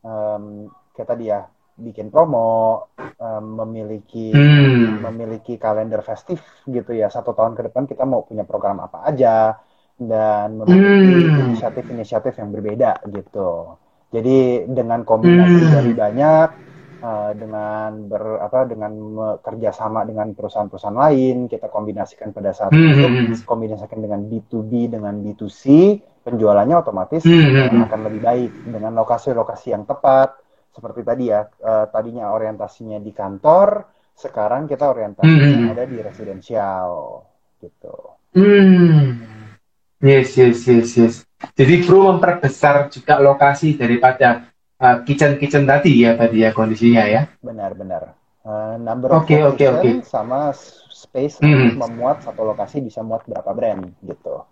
um, kayak tadi ya bikin promo, um, memiliki hmm. memiliki kalender festif gitu ya. Satu tahun ke depan kita mau punya program apa aja dan memiliki hmm. inisiatif-inisiatif yang berbeda gitu. Jadi dengan kombinasi hmm. dari banyak Uh, dengan ber apa dengan kerjasama dengan perusahaan-perusahaan lain kita kombinasikan pada saat mm-hmm. itu kombinasikan dengan B2B dengan B2C penjualannya otomatis mm-hmm. akan lebih baik dengan lokasi-lokasi yang tepat seperti tadi ya uh, tadinya orientasinya di kantor sekarang kita orientasinya mm-hmm. ada di residensial gitu.
Mm. Yes yes yes yes. Jadi perlu memperbesar juga lokasi daripada uh, kitchen kitchen tadi ya tadi ya kondisinya ya.
Benar-benar. Uh, number of okay, okay, okay. sama space hmm. memuat satu lokasi bisa muat berapa brand gitu.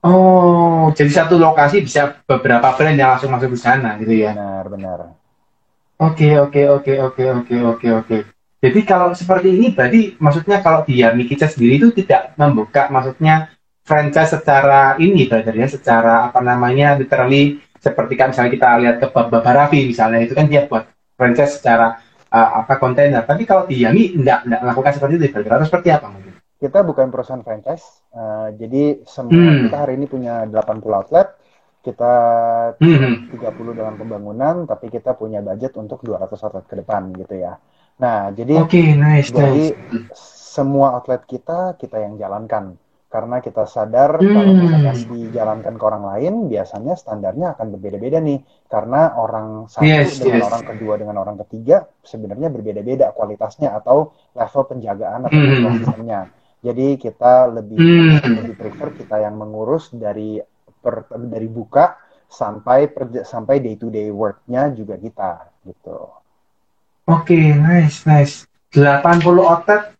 Oh, jadi satu lokasi bisa beberapa brand yang langsung masuk ke sana gitu ya?
Benar, benar.
Oke, oke, oke, oke, oke, oke, oke. Jadi kalau seperti ini berarti maksudnya kalau di Yami Kitchen sendiri itu tidak membuka maksudnya franchise secara ini berarti ya, secara apa namanya literally seperti kan misalnya kita lihat ke Bapak Raffi misalnya itu kan dia buat franchise secara uh, apa kontainer tapi kalau di Yami tidak tidak melakukan seperti itu kira-kira seperti apa mungkin
kita bukan perusahaan franchise uh, jadi semua hmm. kita hari ini punya 80 outlet kita hmm. 30 dalam pembangunan tapi kita punya budget untuk 200 outlet ke depan gitu ya nah jadi
okay, nice,
jadi nice. semua outlet kita kita yang jalankan karena kita sadar hmm. kalau misalkan dijalankan ke orang lain biasanya standarnya akan berbeda-beda nih karena orang satu yes, dengan yes. orang kedua dengan orang ketiga sebenarnya berbeda-beda kualitasnya atau level penjagaan atau hmm. sistemnya jadi kita lebih hmm. lebih prefer kita yang mengurus dari per, dari buka sampai per, sampai day to day worknya juga kita gitu
oke okay, nice nice 80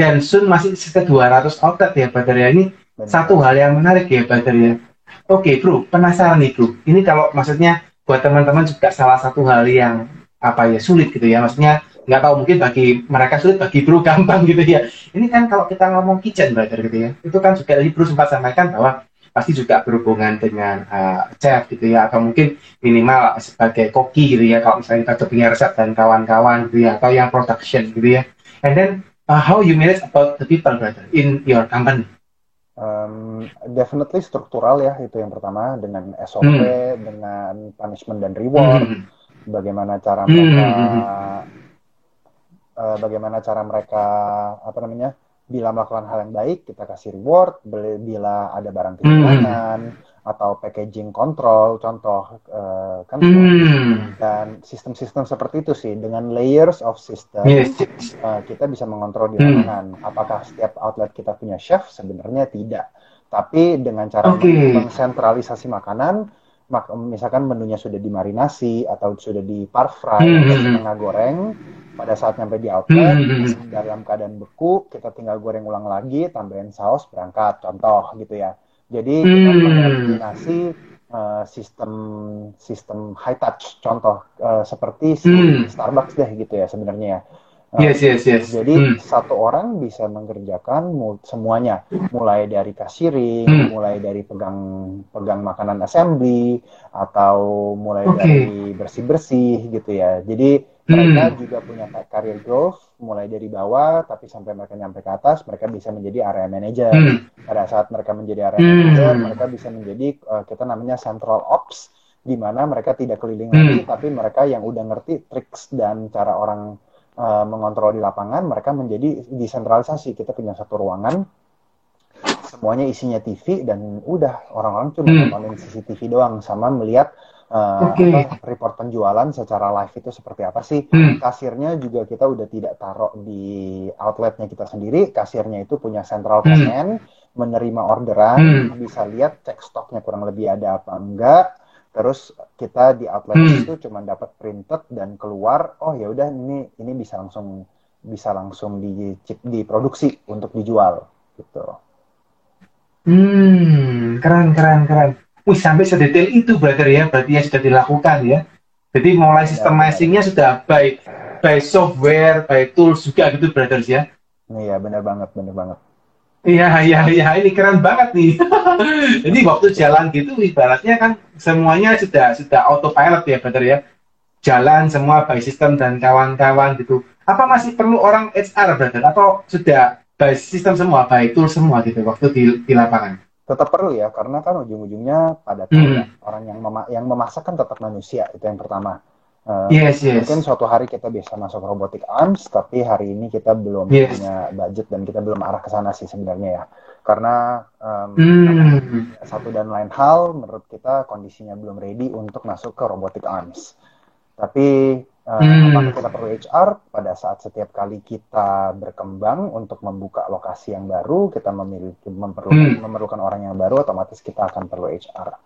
outlet Bensun masih sekitar 200 outlet ya Badar ya ini. Benar. satu hal yang menarik ya Badar ya oke bro penasaran nih bro. Ini kalau maksudnya buat teman-teman juga salah satu hal yang apa ya sulit gitu ya. Maksudnya nggak tahu mungkin bagi mereka sulit bagi bro gampang gitu ya. Ini kan kalau kita ngomong kitchen Badar gitu ya itu kan juga tadi bro sempat sampaikan bahwa pasti juga berhubungan dengan uh, chef gitu ya atau mungkin minimal sebagai koki gitu ya kalau misalnya kita punya resep dan kawan-kawan gitu ya atau yang production gitu ya. And then uh, how you manage about the people brother in your company?
Um, definitely struktural ya itu yang pertama dengan SOP, hmm. dengan punishment dan reward, hmm. bagaimana cara hmm. mereka, hmm. uh, bagaimana cara mereka apa namanya, bila melakukan hal yang baik kita kasih reward, bila ada barang hmm. kehilangan. Hmm atau packaging control contoh uh, kan hmm. dan sistem-sistem seperti itu sih dengan layers of system yes. uh, kita bisa mengontrol di lapangan hmm. apakah setiap outlet kita punya chef sebenarnya tidak tapi dengan cara okay. mensentralisasi makanan mak misalkan menunya sudah dimarinasi atau sudah di par fry hmm. setengah goreng pada saat nyampe di outlet hmm. dalam keadaan beku kita tinggal goreng ulang lagi tambahin saus berangkat contoh gitu ya jadi kita hmm. mengkombinasi uh, sistem sistem high touch, contoh uh, seperti si hmm. Starbucks deh gitu ya sebenarnya ya.
Uh, yes, yes, yes.
Jadi hmm. satu orang bisa mengerjakan semuanya, mulai dari kasiring, hmm. mulai dari pegang pegang makanan assembly, atau mulai okay. dari bersih bersih gitu ya. Jadi mereka hmm. juga punya career growth mulai dari bawah tapi sampai mereka nyampe ke atas mereka bisa menjadi area manager hmm. pada saat mereka menjadi area hmm. manager mereka bisa menjadi uh, kita namanya central ops di mana mereka tidak keliling hmm. lagi tapi mereka yang udah ngerti tricks dan cara orang uh, mengontrol di lapangan mereka menjadi desentralisasi kita punya satu ruangan semuanya isinya TV dan udah orang-orang cuma hmm. nontonin CCTV doang sama melihat uh, okay. apa, report penjualan secara live itu seperti apa sih. Hmm. Kasirnya juga kita udah tidak taruh di outletnya kita sendiri. Kasirnya itu punya central command hmm. menerima orderan,
Hmm.
bisa lihat cek stoknya kurang lebih ada apa enggak. Terus kita di outlet
Hmm.
itu cuma dapat printed dan keluar, oh ya udah ini ini bisa langsung bisa langsung di diproduksi untuk dijual gitu.
Hmm, keren, keren, keren. Wih, sampai sedetail itu, brother ya. Berarti yang sudah dilakukan ya. Jadi mulai sistem
Benar,
matchingnya sudah by, by software, by tools juga gitu, brothers ya.
Iya benar banget, benar banget.
Iya, iya, iya. Ini keren banget nih. Jadi waktu jalan gitu, ibaratnya kan semuanya sudah sudah autopilot ya, brother ya. Jalan semua by system dan kawan-kawan gitu. Apa masih perlu orang HR, brother? Atau sudah by system semua, by tool semua gitu waktu di, di lapangan?
Tetap perlu ya, karena kan ujung-ujungnya pada
Hmm.
orang yang mema- yang memasak kan tetap manusia itu yang pertama. Eh,
Yes, yes.
Mungkin suatu hari kita bisa masuk robotic arms, tapi hari ini kita belum
Yes.
punya budget dan kita belum arah ke sana sih sebenarnya ya. Karena em,
Hmm.
satu dan lain hal, menurut kita kondisinya belum ready untuk masuk ke robotic arms. Tapi eh,
Hmm.
apakah kita perlu HR? Pada saat setiap kali kita berkembang untuk membuka lokasi yang baru, kita memiliki memerlukan,
Hmm.
memerlukan orang yang baru, otomatis kita akan perlu HR.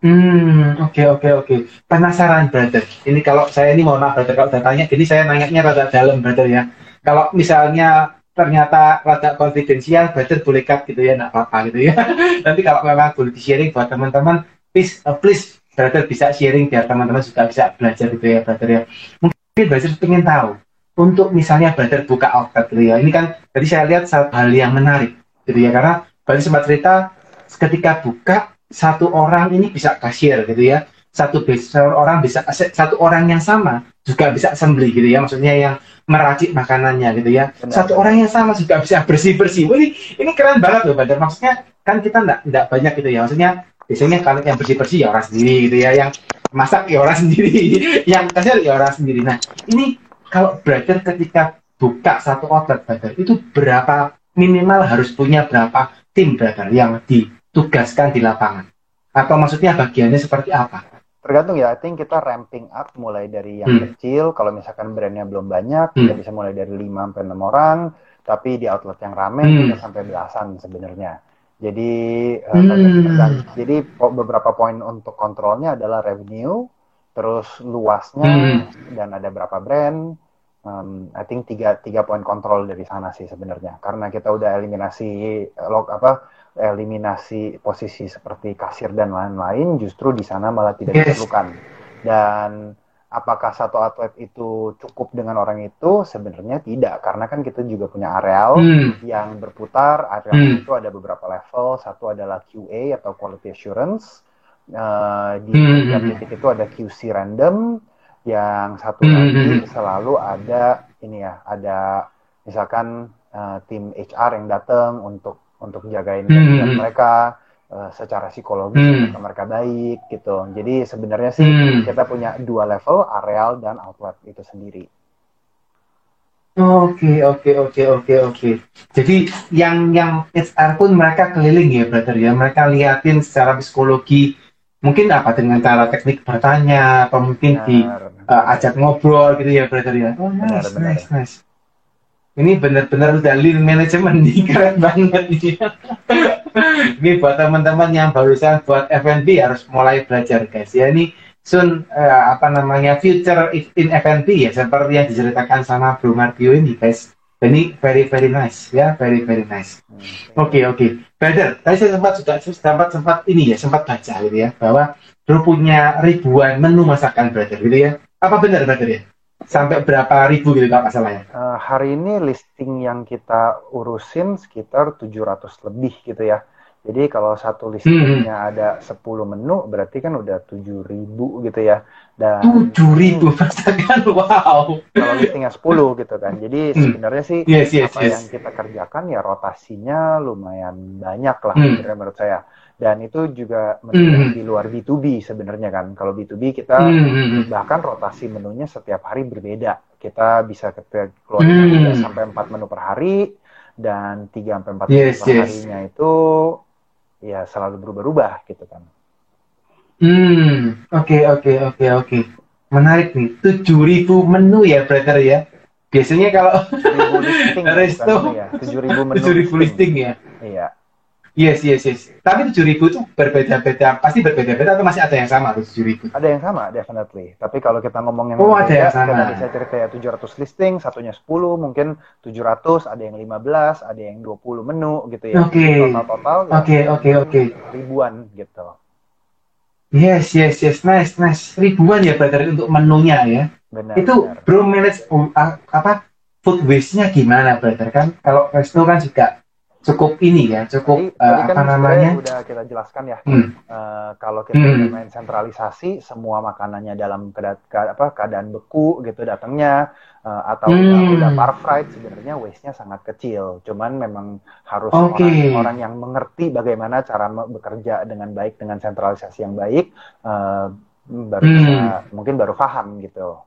Hmm, oke oke oke. Penasaran brother. Ini kalau saya ini mohon maaf brother kalau udah tanya, jadi saya nanyanya rada dalam brother ya. Kalau misalnya ternyata rada konfidensial, brother boleh cut gitu ya, nggak apa-apa gitu ya. Nanti kalau memang boleh di sharing buat teman-teman, please uh, please brother bisa sharing biar teman-teman juga bisa belajar gitu ya brother ya. Mungkin brother pengen tahu untuk misalnya brother buka outlet gitu ya. Ini kan tadi saya lihat satu hal yang menarik gitu ya karena brother sempat cerita ketika buka satu orang ini bisa kasir gitu ya satu satu orang bisa satu orang yang sama juga bisa assembly gitu ya maksudnya yang meracik makanannya gitu ya
Benar.
satu orang yang sama juga bisa bersih bersih ini ini keren banget loh Badar maksudnya kan kita enggak banyak gitu ya maksudnya biasanya kalau yang bersih bersih ya orang sendiri gitu ya yang masak ya orang sendiri yang kasir ya orang sendiri nah ini kalau brother ketika buka satu outlet brother itu berapa minimal harus punya berapa tim brother yang ditugaskan di lapangan atau maksudnya bagiannya seperti apa
Tergantung ya, I think kita ramping up mulai dari yang
Hmm.
kecil, kalau misalkan brandnya belum banyak,
Hmm.
kita bisa mulai dari 5 sampai 6 orang, tapi di outlet yang rame
Hmm.
bisa sampai belasan sebenarnya. Jadi eh,
Hmm.
dan- jadi beberapa poin untuk kontrolnya adalah revenue, terus luasnya
Hmm.
dan ada berapa brand. Um, I think tiga tiga poin kontrol dari sana sih sebenarnya, karena kita udah eliminasi eh, log apa eliminasi posisi seperti kasir dan lain-lain, justru di sana malah tidak
Yes.
diperlukan. Dan apakah satu outlet itu cukup dengan orang itu? Sebenarnya tidak, karena kan kita juga punya areal
Hmm.
yang berputar. Areal
Hmm.
itu ada beberapa level. Satu adalah QA atau Quality Assurance. Eh, di
Hmm.
tiap titik itu ada QC random. Yang satu
Hmm.
lagi selalu ada ini ya, ada misalkan eh, tim HR yang datang untuk untuk jagain
Hmm.
mereka eh, secara psikologis
Hmm.
mereka baik gitu. Jadi sebenarnya sih
Hmm.
kita punya dua level, areal dan outlet itu sendiri.
Oke, oke, oke, oke, oke. Jadi yang yang HR pun mereka keliling ya, brother ya. Mereka liatin secara psikologi, mungkin apa dengan cara teknik bertanya, atau mungkin di
Benar.
uh, ajak ngobrol gitu ya, brother ya. Oh,
Benar,
nice,
benar.
nice, nice. Ini benar-benar udah lean management nih, keren banget nih. ini buat teman-teman yang barusan buat F&B harus mulai belajar guys ya. Ini soon eh, apa namanya future in F&B ya seperti yang diceritakan sama Bro Martio ini guys. Ini very very nice ya, very very nice.
Hmm.
Oke oke, brother. Tadi saya sempat sudah sempat sempat ini ya sempat baca gitu ya bahwa Bro punya ribuan menu masakan brother gitu ya. Apa benar brother ya? Sampai berapa ribu gitu kalau nggak salah ya?
Eh, hari ini listing yang kita urusin sekitar 700 lebih gitu ya. Jadi kalau satu listingnya ada 10 menu berarti kan udah 7000 gitu ya. Dan
Tujuh ribu masakan, wow.
kalau listingnya 10 gitu kan. Jadi
Hmm.
sebenarnya sih
Yes yes
apa
yes.
yang kita kerjakan ya rotasinya lumayan banyak lah
Hmm.
sebenarnya menurut saya. Dan itu juga menu
Hmm.
di luar B2B sebenarnya kan. Kalau B2B kita
Hmm, hmm, hmm.
bahkan rotasi menunya setiap hari berbeda. Kita bisa keluar
Hmm.
3 sampai 4 menu per hari dan 3 sampai 4
Yes,
menu per
yes.
harinya itu ya selalu berubah-ubah gitu kan.
Hmm, oke oke oke oke. Menarik nih. Tujuh ribu menu ya brother ya. Biasanya kalau
7.000
Resto.
menu ya, 7.000 menu.
tujuh ribu listing ya.
Iya. Iya.
Yes, yes, yes. Tapi tujuh ribu itu berbeda-beda, pasti berbeda-beda atau masih ada yang sama tuh tujuh ribu?
Ada yang sama, definitely. Tapi kalau kita ngomong yang
Oh, ada yang sama.
Tadi saya cerita ya 700 listing, satunya 10, mungkin 700, ada yang 15, ada yang 20 menu gitu ya.
Oke.
Total-total ya
Oke, oke, oke.
ribuan gitu.
Yes, yes, yes. Nice, nice. Ribuan ya berarti untuk menunya ya.
Benar.
itu
benar.
bro manage ah, apa food waste-nya gimana brother kan kalau resto kan juga cukup ini ya cukup eh,
tadi kan
apa namanya
udah kita jelaskan ya.
hmm,
Eh, kalau kita
Hmm.
udah main sentralisasi, semua makanannya dalam keada- ke- apa, keadaan beku gitu datangnya, eh, atau udah,
Hmm.
udah par fried, sebenarnya waste-nya sangat kecil. Cuman memang harus
Oke.
orang, orang yang mengerti bagaimana cara bekerja dengan baik dengan sentralisasi yang baik, eh, baru
Hmm.
bisa, mungkin baru paham gitu.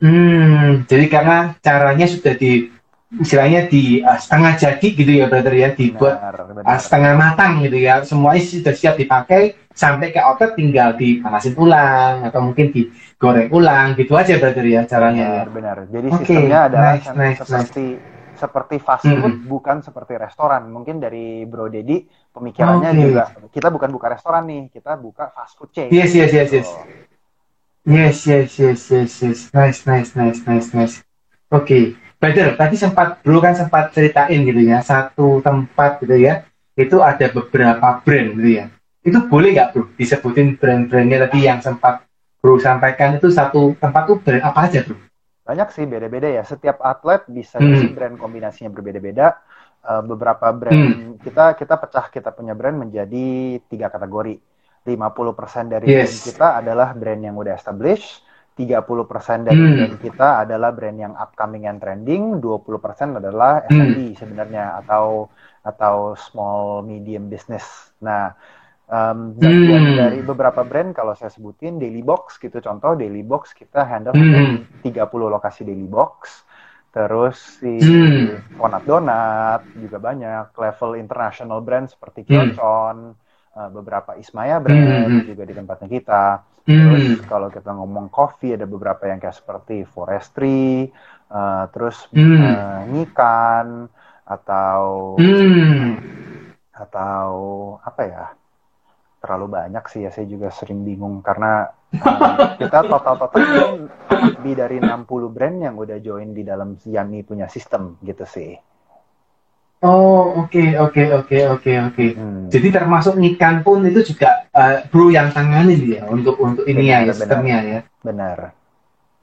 hmm, jadi karena caranya sudah di istilahnya di ah, setengah jadi gitu ya brother ya dibuat
Benar, benar.
ah, setengah matang gitu ya semuanya sudah siap dipakai sampai ke outlet tinggal dipanasin ulang atau mungkin digoreng ulang gitu aja brother ya caranya ya
Benar, benar. Jadi
Oke,
sistemnya adalah
nice, nice,
seperti seperti fast food, bukan seperti restoran. Mungkin dari Bro Dedi pemikirannya
Oke.
juga kita bukan buka restoran nih, kita buka fast food chain.
Yes, yes, yes, yes.
Gitu.
Yes, yes, yes, yes, yes. Nice, nice, nice, nice, nice. Oke, Brother, tadi sempat Bro kan sempat ceritain gitu ya, satu tempat gitu ya, itu ada beberapa brand gitu ya. Itu boleh nggak Bro disebutin brand-brandnya tadi yang sempat Bro sampaikan itu satu tempat tuh brand apa aja Bro?
Banyak sih beda-beda ya. Setiap atlet bisa
Hmm.
brand kombinasinya berbeda-beda. Eh, beberapa brand kita kita pecah kita punya brand menjadi tiga kategori. 50% dari
Yes.
brand kita adalah brand yang udah established, 30% dari
Hmm.
brand kita adalah brand yang upcoming and trending, 20% adalah SMB sebenarnya atau atau small medium business. Nah, bagian
Hmm.
dari beberapa brand kalau saya sebutin Daily Box gitu contoh Daily Box kita handle
Hmm.
30 lokasi Daily Box. Terus si
Hmm.
Fonat Donat juga banyak, level international brand seperti
Hmm.
Kyochon, eh, beberapa Ismaya brand
Hmm.
juga di tempatnya kita. Terus
Hmm.
kalau kita ngomong coffee ada beberapa yang kayak seperti Forestry, eh, terus
Hmm.
Nyikan atau
Hmm.
atau apa ya? Terlalu banyak sih ya saya juga sering bingung karena kita total-total lebih dari 60 brand yang udah join di dalam Yami punya sistem gitu sih.
Oh, oke, oke, oke, oke, oke.
Hmm.
Jadi termasuk ikan pun itu juga eh, Bro yang tangani ya untuk untuk ini ya
Benar,
sistemnya ya.
Benar.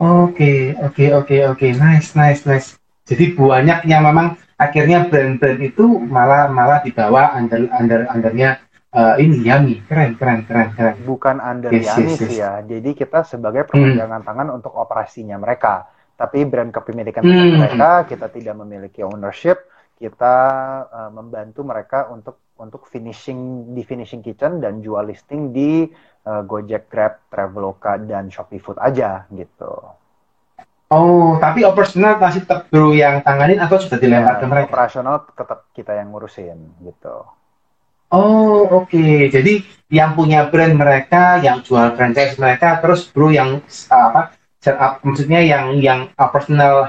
Oke, oke, oke, oke, nice, nice, nice. Jadi banyak yang memang akhirnya brand-brand itu malah malah dibawa under under undernya eh, ini Yami, keren, keren, keren, keren.
Bukan under
Yes,
Yami
yes, yes.
ya. Jadi kita sebagai perpanjangan tangan untuk operasinya mereka. Tapi brand kepemilikan
Hmm.
mereka, kita tidak memiliki ownership. Kita eh, membantu mereka untuk untuk finishing di finishing kitchen dan jual listing di eh, Gojek, Grab, Traveloka dan Shopee Food aja gitu.
Oh, tapi operasional masih tetap Bro yang tanganin atau sudah dilempar ke mereka?
operasional tetap kita yang ngurusin gitu.
Oh, oke. Jadi yang punya brand mereka, yang jual franchise mereka, terus Bro yang uh, apa? Setup, maksudnya yang yang uh, personal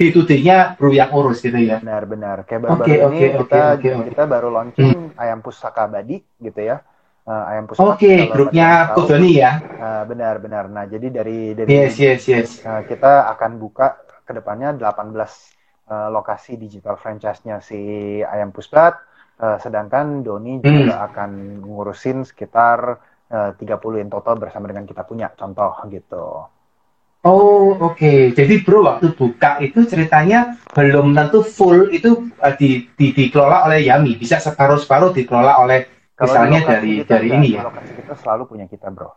day to day-nya Bro yang urus gitu ya.
Benar-benar. Kayak baru-baru
Oke,
ini
oke,
kita
oke, oke.
kita baru launching ayam pusaka abadi gitu ya. Eh, ayam pusaka.
Oke,
kalau
grupnya Kodoni ya.
eh, benar-benar. Nah, jadi dari dari
Yes, yes, yes.
eh, kita akan buka ke depannya 18 eh, lokasi digital franchise-nya si ayam pusbat. Eh, sedangkan Doni
Hmm.
juga akan ngurusin sekitar eh, 30 in total bersama dengan kita punya contoh gitu.
Oh, oke. Jadi Bro waktu buka itu ceritanya belum tentu full itu uh, di, di dikelola oleh Yami, bisa separuh-separuh dikelola oleh
Kalau
misalnya
di
dari
kita
dari ini
di
ya.
Lokasi kita selalu punya kita, bro.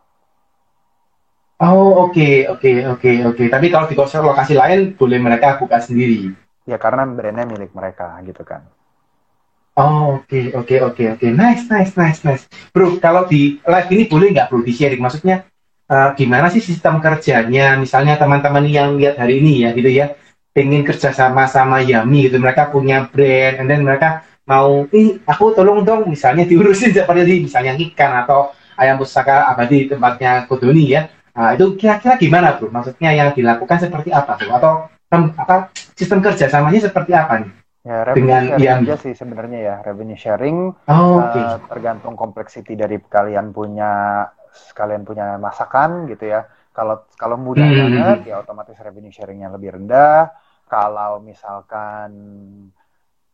Oh, oke, oke, oke, oke. Tapi kalau di konsep lokasi lain boleh mereka buka sendiri.
Ya karena brandnya milik mereka gitu kan.
Oh, oke, oke, oke, oke. Nice, nice, nice, nice. Bro, kalau di live ini boleh nggak bro di-sharing? Maksudnya eh, gimana sih sistem kerjanya? Misalnya teman-teman yang lihat hari ini ya, gitu ya, pengen kerja sama sama Yami gitu. Mereka punya brand, and then mereka mau, ih, aku tolong dong, misalnya diurusin seperti misalnya ikan atau ayam pusaka abadi tempatnya Kodoni ya. Nah, itu kira-kira gimana bro? Maksudnya yang dilakukan seperti apa tuh? Atau apa sistem kerjasamanya seperti apa nih?
Ya, revenue
Dengan
sharing
yang-
aja sih sebenarnya ya. Revenue sharing
Oh,
eh,
oke.
tergantung complexity dari kalian punya kalian punya masakan gitu ya. Kalau kalau mudah
Hmm.
banget ya otomatis revenue sharingnya lebih rendah. Kalau misalkan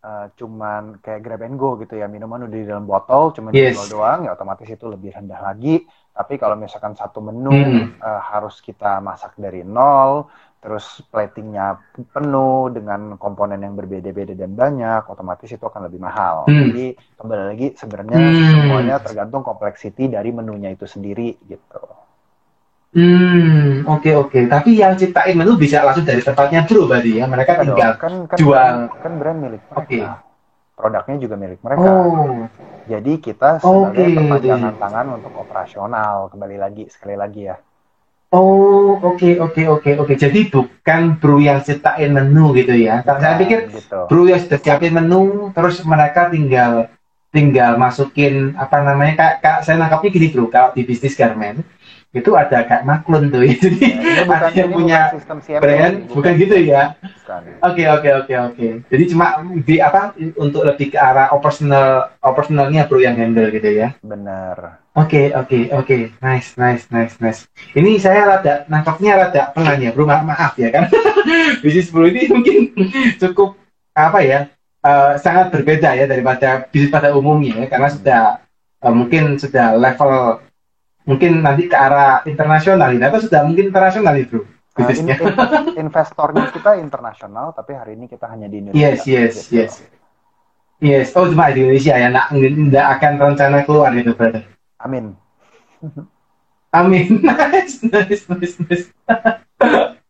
eh, cuman kayak grab and go gitu ya minuman udah di dalam botol cuman
Yes.
dijual doang ya otomatis itu lebih rendah lagi. Tapi kalau misalkan satu menu
Hmm.
eh, harus kita masak dari nol, terus platingnya penuh dengan komponen yang berbeda-beda dan banyak, otomatis itu akan lebih mahal.
Hmm.
Jadi kembali lagi sebenarnya
Hmm.
semuanya tergantung complexity dari menunya itu sendiri gitu.
Hmm, oke oke. Tapi yang ciptain menu bisa langsung dari tempatnya bro berarti ya. Mereka
Iya
tinggal.
kan kan
jual.
brand, kan brand milik mereka.
Oke.
Produknya juga milik mereka.
Oh,
Jadi kita sebagai
Oke.
perpanjangan tangan untuk operasional kembali lagi sekali lagi ya.
Oh, oke oke oke oke. Jadi bukan bro yang ciptain menu gitu ya. Karena saya pikir
gitu.
bro yang sudah siapin menu, terus mereka tinggal tinggal masukin apa namanya kayak, kayak saya nangkapnya gini bro, kalau di bisnis garment itu ada kayak maklun tuh. Jadi
Ya, bukan
ada yang punya
bukan
brand, bukan gitu ya.
Bukan.
Oke oke oke oke. Jadi cuma di apa untuk lebih ke arah operasional operasionalnya bro yang handle gitu ya.
Bener.
Oke oke oke. Nice nice nice nice. Ini saya rada nangkapnya rada pelan ya bro. Ma- maaf ya kan. bisnis bro ini mungkin cukup apa ya eh, sangat berbeda ya daripada bisnis pada umumnya ya karena sudah eh, mungkin sudah level mungkin nanti ke arah internasional ini atau sudah mungkin internasional nih bro
Uh, in-
bisnisnya.
in- investornya kita internasional, tapi hari ini kita hanya di Indonesia.
Yes, yes, yes. Yes, oh cuma di Indonesia ya, nggak akan rencana keluar gitu, brother.
Amin.
Amin. Nice, nice, nice, nice.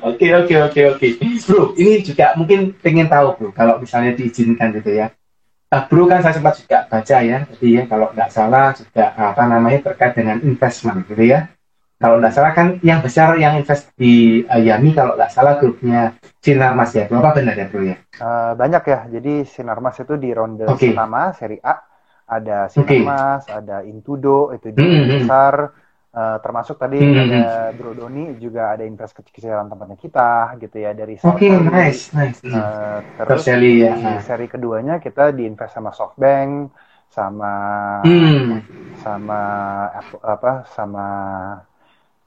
Oke, oke, oke, oke. Bro, ini juga mungkin pengen tahu, bro, kalau misalnya diizinkan gitu ya. Ah, bro kan saya sempat juga baca ya, jadi ya kalau nggak salah juga apa namanya terkait dengan investment gitu ya. Kalau nggak salah kan yang besar yang invest di uh, Yami kalau nggak salah grupnya Sinar Mas ya, bro, apa benar ya bro ya?
Uh, banyak ya. Jadi Sinarmas itu di ronde
Oke.
pertama seri A ada
Oke.
Sinarmas, ada Intudo itu di
Hmm, hmm.
besar. Uh, termasuk tadi
Hmm, hmm,
ada Bro Doni juga ada invest kecil-kecilan tempatnya kita gitu ya dari
Oke,
Valley.
nice, nice.
Uh, terus
Terselly ya.
di seri keduanya kita di invest sama SoftBank sama
Hmm.
sama apa sama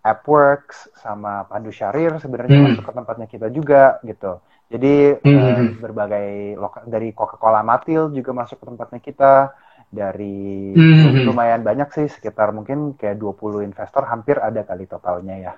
AppWorks sama Pandu Syahrir sebenarnya
Hmm.
masuk ke tempatnya kita juga gitu. Jadi
Hmm,
eh,
hmm.
berbagai dari Coca-Cola Matil juga masuk ke tempatnya kita dari
Hmm, hmm.
lumayan banyak sih sekitar mungkin kayak 20 investor hampir ada kali totalnya ya.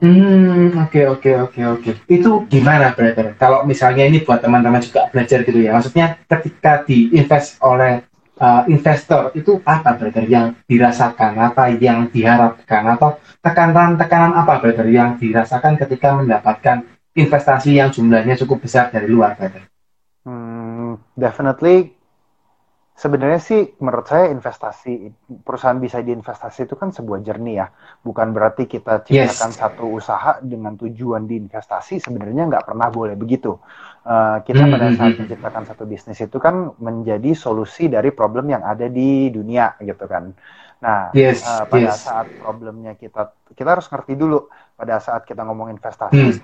Hmm, oke oke oke oke. Itu gimana, brother? Kalau misalnya ini buat teman-teman juga belajar gitu ya. Maksudnya ketika diinvest oleh uh, investor itu apa, brother? Yang dirasakan, apa yang diharapkan, atau tekanan-tekanan apa, brother? Yang dirasakan ketika mendapatkan investasi yang jumlahnya cukup besar dari luar, brother?
Hmm, definitely sebenarnya sih menurut saya investasi perusahaan bisa diinvestasi itu kan sebuah journey ya. Bukan berarti kita ciptakan satu usaha dengan tujuan diinvestasi sebenarnya nggak pernah boleh begitu. Uh, kita
Hmm,
pada
hmm,
saat
hmm.
menciptakan satu bisnis itu kan menjadi solusi dari problem yang ada di dunia gitu kan. Nah,
Yes,
uh, pada
yes.
saat problemnya kita kita harus ngerti dulu pada saat kita ngomong investasi
Hmm.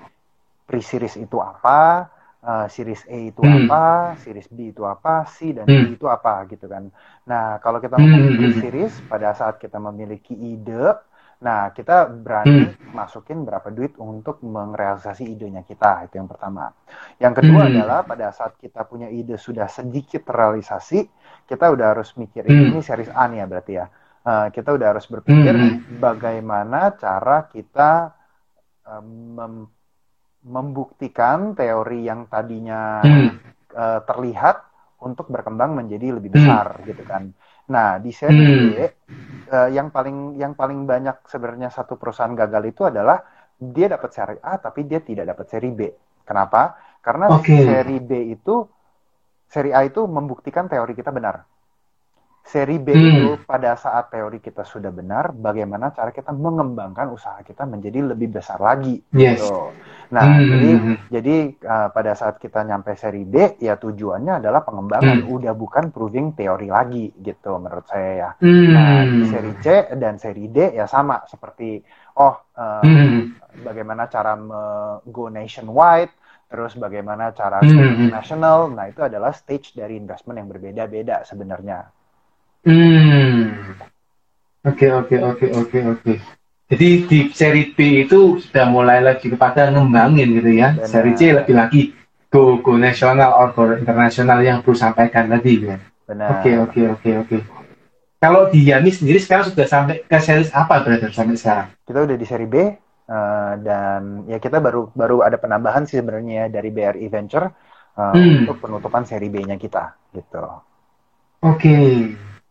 pre-series itu apa, uh, series A itu
Hmm.
apa, series B itu apa, C dan
Hmm.
D itu apa gitu kan. Nah, kalau kita
Hmm,
ngomong
hmm, hmm.
pre-series pada saat kita memiliki ide, nah kita berani
Hmm.
masukin berapa duit untuk merealisasi idenya kita, itu yang pertama. Yang kedua
Hmm.
adalah pada saat kita punya ide sudah sedikit terrealisasi, kita udah harus mikir
Hmm.
ini series A nih ya berarti ya. Uh, kita udah harus berpikir
Hmm.
bagaimana cara kita mem- membuktikan teori yang tadinya
Hmm.
eh, terlihat untuk berkembang menjadi lebih
Hmm.
besar gitu kan. Nah di seri
Hmm.
B eh, yang paling yang paling banyak sebenarnya satu perusahaan gagal itu adalah dia dapat seri A tapi dia tidak dapat seri B. Kenapa? Karena
Oke.
seri B itu seri A itu membuktikan teori kita benar. Seri B
Hmm.
itu pada saat teori kita sudah benar, bagaimana cara kita mengembangkan usaha kita menjadi lebih besar lagi.
Yes.
Gitu. Nah,
Hmm.
jadi jadi uh, pada saat kita nyampe seri D, ya tujuannya adalah pengembangan,
Hmm.
udah bukan proving teori lagi gitu menurut saya ya.
Hmm.
Nah, di seri C dan seri D ya sama seperti oh uh,
Hmm.
bagaimana cara go nationwide, terus bagaimana cara
Hmm,
scale
hmm.
international. Nah, itu adalah stage dari investment yang berbeda-beda sebenarnya.
Hmm. Oke, oke, oke, oke, oke. Jadi di seri B itu sudah mulai lagi kepada ngembangin gitu ya.
Benar.
Seri C lebih lagi go go nasional or go internasional yang perlu sampaikan tadi ya.
Benar.
Oke, oke, oke, oke. Kalau di Yami sendiri sekarang sudah sampai ke series apa brother sampai sekarang?
Kita udah di seri B eh, dan ya kita baru baru ada penambahan sih sebenarnya ya dari BRI Venture eh,
Hmm.
untuk penutupan seri B-nya kita gitu.
Oke,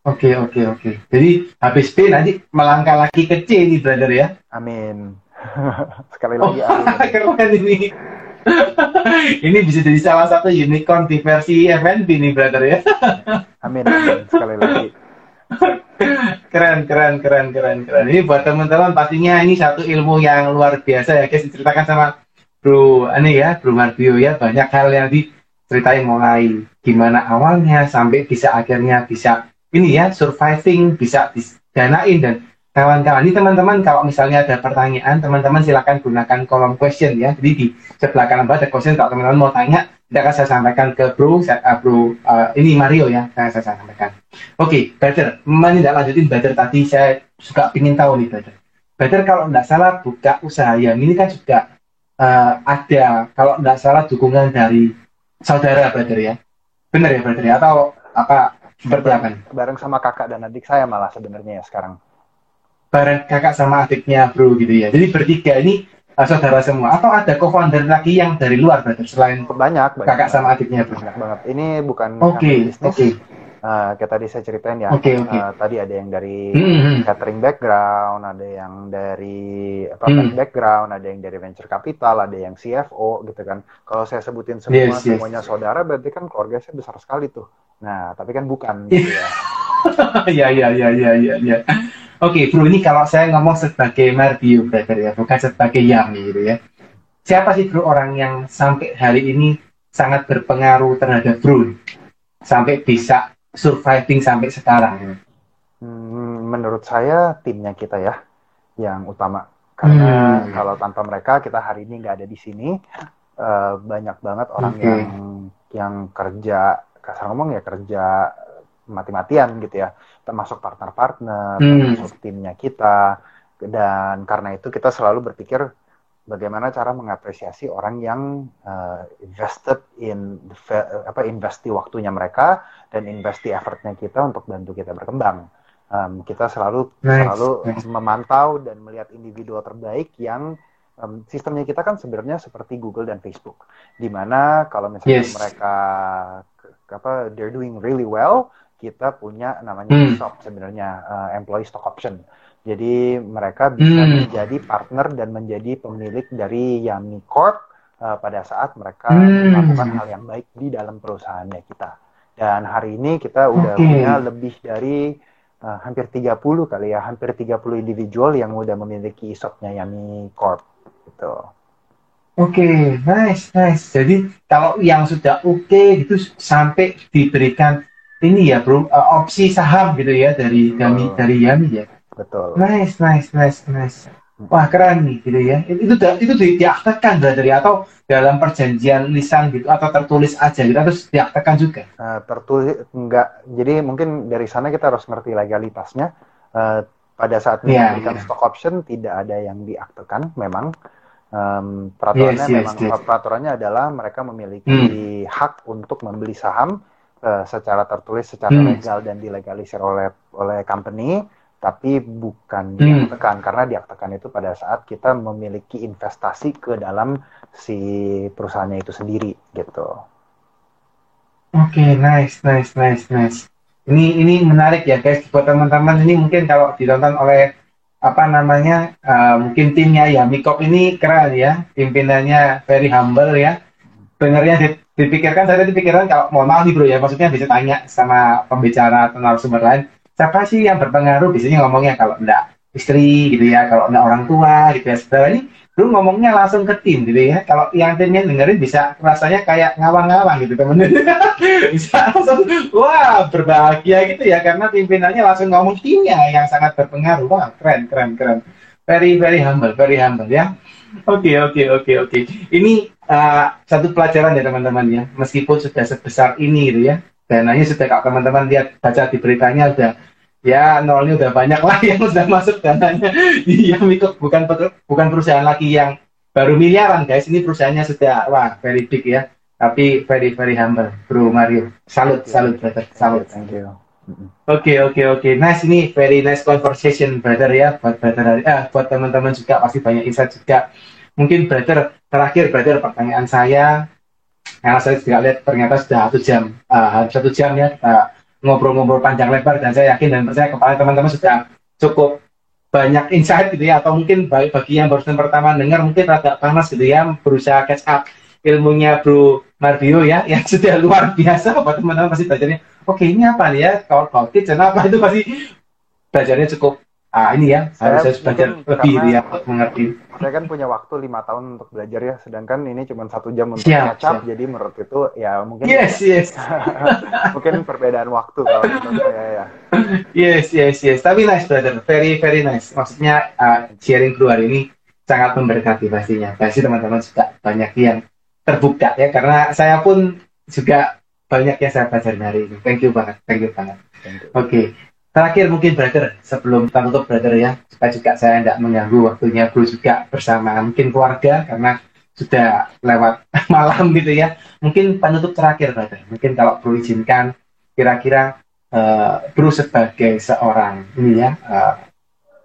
oke, oke, oke. Jadi habis B nanti melangkah lagi ke C nih brother ya.
Amin. Sekali
Oh,
lagi amin.
keren ini. ini bisa jadi salah satu unicorn di versi FNB nih brother ya.
Amin. amin. Sekali lagi.
Keren, keren, keren, keren, keren. Ini buat teman-teman pastinya ini satu ilmu yang luar biasa ya guys diceritakan sama Bro ini ya, Bro Marbio ya. Banyak hal yang diceritain mulai gimana awalnya sampai bisa akhirnya bisa ini ya surviving, bisa didanain dan kawan-kawan. Ini teman-teman kalau misalnya ada pertanyaan, teman-teman silakan gunakan kolom question ya. Jadi di sebelah kanan bawah ada question kalau teman-teman mau tanya, tidak akan saya sampaikan ke Bro, saya, uh, Bro uh, ini Mario ya, saya, saya sampaikan. Oke, Bader, menindaklanjutin Bader tadi saya juga ingin tahu nih Bader. Bader kalau nggak salah buka usaha yang ini kan juga eh, ada kalau nggak salah dukungan dari saudara Bader ya. Benar ya Bader ya? Atau apa apa nih?
Bareng sama kakak dan adik saya malah sebenarnya ya sekarang.
Bareng kakak sama adiknya bro gitu ya. Jadi bertiga ini eh, saudara semua. Atau ada co-founder lagi yang dari luar Bader selain
Banyak, banyak.
kakak sama adiknya bro?
banyak banget. Ini bukan
Oke,
bisnis.
oke.
Eh, kayak tadi saya ceritain ya.
Oke, oke.
eh, tadi ada yang dari
Hmm, hmm.
catering background, ada yang dari apa
Hmm.
background, ada yang dari venture capital, ada yang CFO gitu kan. Kalau saya sebutin semua
Yes, yes.
semuanya saudara berarti kan keluarga saya besar sekali tuh. Nah, tapi kan bukan gitu ya.
ya ya ya ya ya ya. Oke, Bro, ini kalau saya ngomong sebagai Marbio brother ya, bukan sebagai Yami gitu ya. Siapa sih Bro orang yang sampai hari ini sangat berpengaruh terhadap Bro sampai bisa surviving sampai sekarang?
Hmm, menurut saya timnya kita ya yang utama. Karena
Hmm.
kalau tanpa mereka kita hari ini nggak ada di sini. Eh, banyak banget orang
Oke.
yang yang kerja kasar ngomong ya kerja mati-matian gitu ya. Termasuk partner-partner,
Hmm.
termasuk timnya kita. Dan karena itu kita selalu berpikir bagaimana cara mengapresiasi orang yang eh, invested in the apa invest di waktunya mereka dan invest di effortnya kita untuk bantu kita berkembang. Em, kita selalu
Nice,
selalu
nice.
memantau dan melihat individual terbaik yang em, sistemnya kita kan sebenarnya seperti Google dan Facebook, di mana kalau misalnya
Yes.
mereka apa they're doing really well, kita punya namanya
Hmm.
ESOP sebenarnya eh, employee stock option. Jadi mereka bisa
Hmm.
menjadi partner dan menjadi pemilik dari Yami Corp eh, pada saat mereka
Hmm.
melakukan hal yang baik di dalam perusahaannya kita. Dan hari ini kita udah
Oke.
punya lebih dari eh, hampir 30 kali ya, hampir 30 individual yang udah memiliki ESOP-nya Yami Corp gitu.
Oke, nice, nice. Jadi kalau yang sudah oke gitu sampai diberikan ini ya bro, eh, opsi saham gitu ya dari Yami
Betul.
dari Yami ya.
Betul.
Nice, nice, nice, nice. Wah keren nih gitu ya. Itu itu di, diaktekan dari atau dalam perjanjian lisan gitu atau tertulis aja gitu atau diaktekan juga.
Eh, tertulis enggak. Jadi mungkin dari sana kita harus ngerti legalitasnya. Eh, pada saat
Iya,
memberikan
iya.
stock option tidak ada yang diaktekan memang. Em, peraturannya
Yes, yes,
memang
yes.
peraturannya adalah mereka memiliki hak untuk membeli saham eh, secara tertulis, secara
Hmm.
legal dan dilegalisir oleh oleh company, tapi bukan
Hmm.
diaktekan karena diaktekan itu pada saat kita memiliki investasi ke dalam si perusahaannya itu sendiri gitu.
Oke, nice, nice, nice, nice. Ini ini menarik ya guys buat teman-teman ini mungkin kalau ditonton oleh apa namanya eh, mungkin timnya ya Mikop ini keren ya pimpinannya very humble ya benernya di- dipikirkan saya tadi pikiran kalau mohon maaf nih bro ya maksudnya bisa tanya sama pembicara atau narasumber lain siapa sih yang berpengaruh? Biasanya ngomongnya kalau enggak istri gitu ya kalau enggak orang tua gitu ya saudara ini. Bro ngomongnya langsung ke tim gitu ya. Kalau yang timnya dengerin bisa rasanya kayak ngawang-ngawang gitu temen. Bisa langsung wah berbahagia gitu ya karena pimpinannya langsung ngomong timnya yang sangat berpengaruh. Wah keren keren keren. Very very humble very humble ya. Oke oke oke oke. Ini uh, satu pelajaran ya teman-teman ya, meskipun sudah sebesar ini gitu ya, dananya sudah kalau teman-teman lihat baca di beritanya udah ya nolnya udah banyak lah yang sudah masuk dananya. Iya itu bukan bukan perusahaan lagi yang baru miliaran guys. Ini perusahaannya sudah wah very big ya. Tapi very very humble bro Mario. Salut salut brother. Salut.
thank you.
Oke okay, oke okay, oke, okay. nice ini very nice conversation brother ya. Buat brother eh buat teman-teman juga pasti banyak insight juga. Mungkin brother terakhir brother pertanyaan saya karena saya juga lihat ternyata sudah satu jam, uh, satu jam ya kita ngobrol-ngobrol panjang lebar dan saya yakin dan percaya kepada teman-teman sudah cukup banyak insight gitu ya atau mungkin bagi, bagi yang barusan pertama dengar mungkin agak panas gitu ya berusaha catch up ilmunya Bro Marbio ya yang sudah luar biasa buat teman-teman pasti belajarnya oke ini apa nih ya? Kalau kalau apa itu pasti belajarnya cukup ah ini ya saya harus belajar lebih ya mengerti.
saya kan punya waktu lima tahun untuk belajar ya sedangkan ini cuma satu jam untuk siap, catch jadi menurut itu ya mungkin
yes yes.
mungkin perbedaan waktu kalau menurut saya ya.
Yes yes yes. Tapi nice brother. Very very nice. Maksudnya uh, sharing keluar ini sangat memberkati pastinya. Pasti teman-teman juga banyak yang terbuka ya karena saya pun juga banyak yang saya pelajari hari ini. Thank you banget thank you banget. Oke okay. Terakhir mungkin brother, sebelum kita tutup brother ya, supaya juga saya tidak mengganggu waktunya bro juga bersama mungkin keluarga karena sudah lewat malam gitu ya. Mungkin penutup terakhir brother, mungkin kalau bro izinkan kira-kira uh, bro sebagai seorang ini ya uh,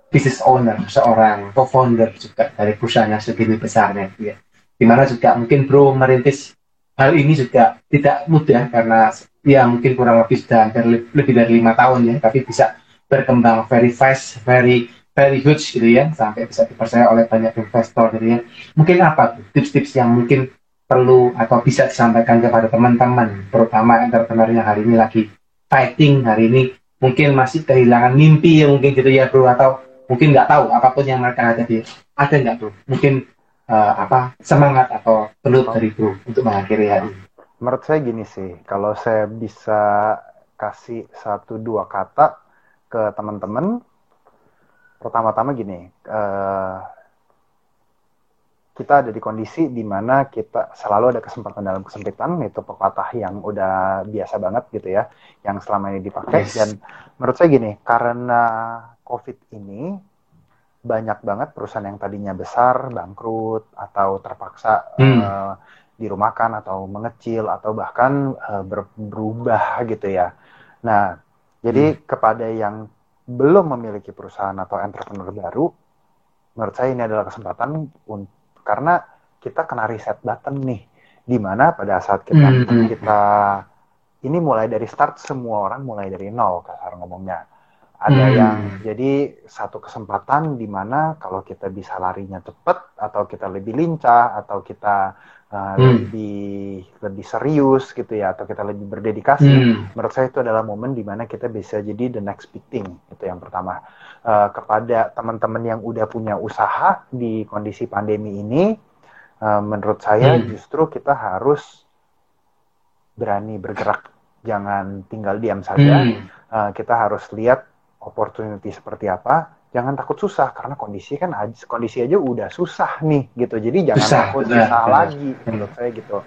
business owner, seorang co-founder juga dari perusahaan yang segini besarnya gitu ya. Di mana juga mungkin bro merintis hal ini juga tidak mudah karena ya mungkin kurang lebih sudah hampir lebih dari lima tahun ya tapi bisa berkembang very fast very very huge gitu ya sampai bisa dipercaya oleh banyak investor gitu ya. Mungkin apa tips-tips yang mungkin perlu atau bisa disampaikan kepada teman-teman terutama entrepreneur yang hari ini lagi fighting hari ini? Mungkin masih kehilangan mimpi yang mungkin gitu ya bro atau mungkin nggak tahu apa pun yang mereka ada di ada nggak bro? Mungkin uh, apa semangat atau perlu dari bro untuk mengakhiri hari ini
menurut saya gini sih, kalau saya bisa kasih satu dua kata ke teman-teman, pertama-tama gini, uh, kita ada di kondisi di mana kita selalu ada kesempatan dalam kesempitan, itu pepatah yang udah biasa banget gitu ya, yang selama ini dipakai. Yes. Dan menurut saya gini, karena COVID ini banyak banget perusahaan yang tadinya besar bangkrut atau terpaksa hmm. uh, dirumahkan atau mengecil atau bahkan uh, berubah gitu ya. Nah, jadi hmm. kepada yang belum memiliki perusahaan atau entrepreneur baru, menurut saya ini adalah kesempatan karena kita kena reset button nih, di mana pada saat kita hmm. kita ini mulai dari start semua orang mulai dari nol kasar ngomongnya. Ada hmm. yang jadi satu kesempatan di mana kalau kita bisa larinya cepat atau kita lebih lincah atau kita uh, hmm. lebih lebih serius gitu ya atau kita lebih berdedikasi hmm. menurut saya itu adalah momen di mana kita bisa jadi the next big thing itu yang pertama uh, kepada teman-teman yang udah punya usaha di kondisi pandemi ini uh, menurut saya hmm. justru kita harus berani bergerak jangan tinggal diam saja hmm. uh, kita harus lihat opportunity seperti apa jangan takut susah karena kondisi kan kondisi aja udah susah nih gitu jadi jangan susah, takut susah benar, lagi menurut saya gitu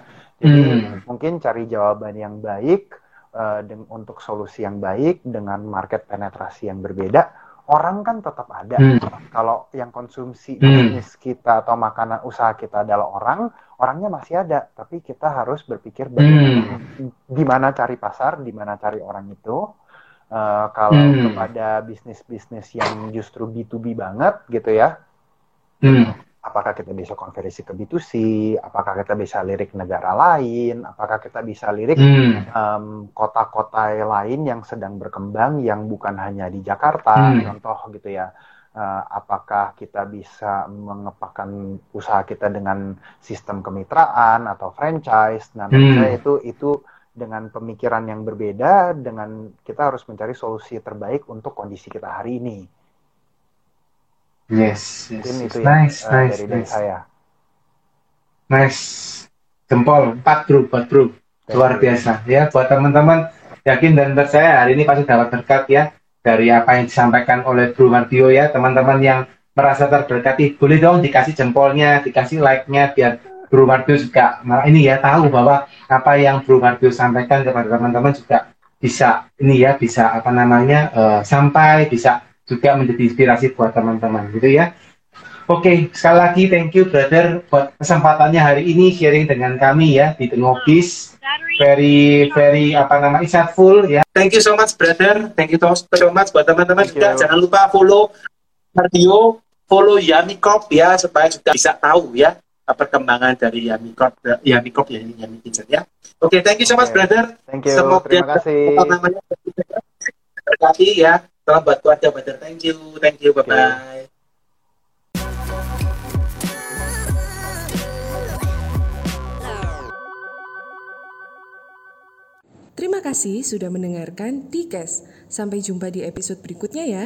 jadi hmm. mungkin cari jawaban yang baik uh, untuk solusi yang baik dengan market penetrasi yang berbeda orang kan tetap ada hmm. kalau yang konsumsi hmm. bisnis kita atau makanan usaha kita adalah orang orangnya masih ada tapi kita harus berpikir hmm. di mana cari pasar di mana cari orang itu Uh, kalau hmm. kepada bisnis-bisnis yang justru B2B banget gitu ya, hmm. apakah kita bisa konversi ke B2C, apakah kita bisa lirik negara lain, apakah kita bisa lirik hmm. um, kota-kota lain yang sedang berkembang yang bukan hanya di Jakarta, hmm. contoh gitu ya. Uh, apakah kita bisa mengepakkan usaha kita dengan sistem kemitraan atau franchise? Nah, hmm. itu itu dengan pemikiran yang berbeda dengan kita harus mencari solusi terbaik untuk kondisi kita hari ini.
Yes, yes,
Mungkin itu
ya nice,
uh,
nice,
dari,
nice.
dari saya.
Nice, jempol empat bro, buat bro, luar biasa ya buat teman-teman yakin dan percaya hari ini pasti dapat berkat ya dari apa yang disampaikan oleh Bro Marbio ya teman-teman yang merasa terberkati boleh dong dikasih jempolnya, dikasih like-nya biar Bro Mardio juga malah ini ya tahu bahwa apa yang Bro Mardio sampaikan kepada teman-teman juga bisa ini ya bisa apa namanya uh, sampai bisa juga menjadi inspirasi buat teman-teman gitu ya. Oke, sekali lagi thank you brother buat kesempatannya hari ini sharing dengan kami ya di Tengobis. Very very apa nama insightful ya.
Thank you so much brother. Thank you so much buat teman-teman juga jangan lupa follow Mardio, follow Yamikop ya supaya juga bisa tahu ya perkembangan dari Yamikop Yamikop ya ini Yami Kitchen ya. Oke, okay, thank you so much brother.
Thank you. Semoga Terima kasih.
Namanya berkati ya. Selamat buat keluarga brother. Thank you. Thank you. Bye bye. Okay.
Terima kasih sudah mendengarkan Tikes. Sampai jumpa di episode berikutnya ya.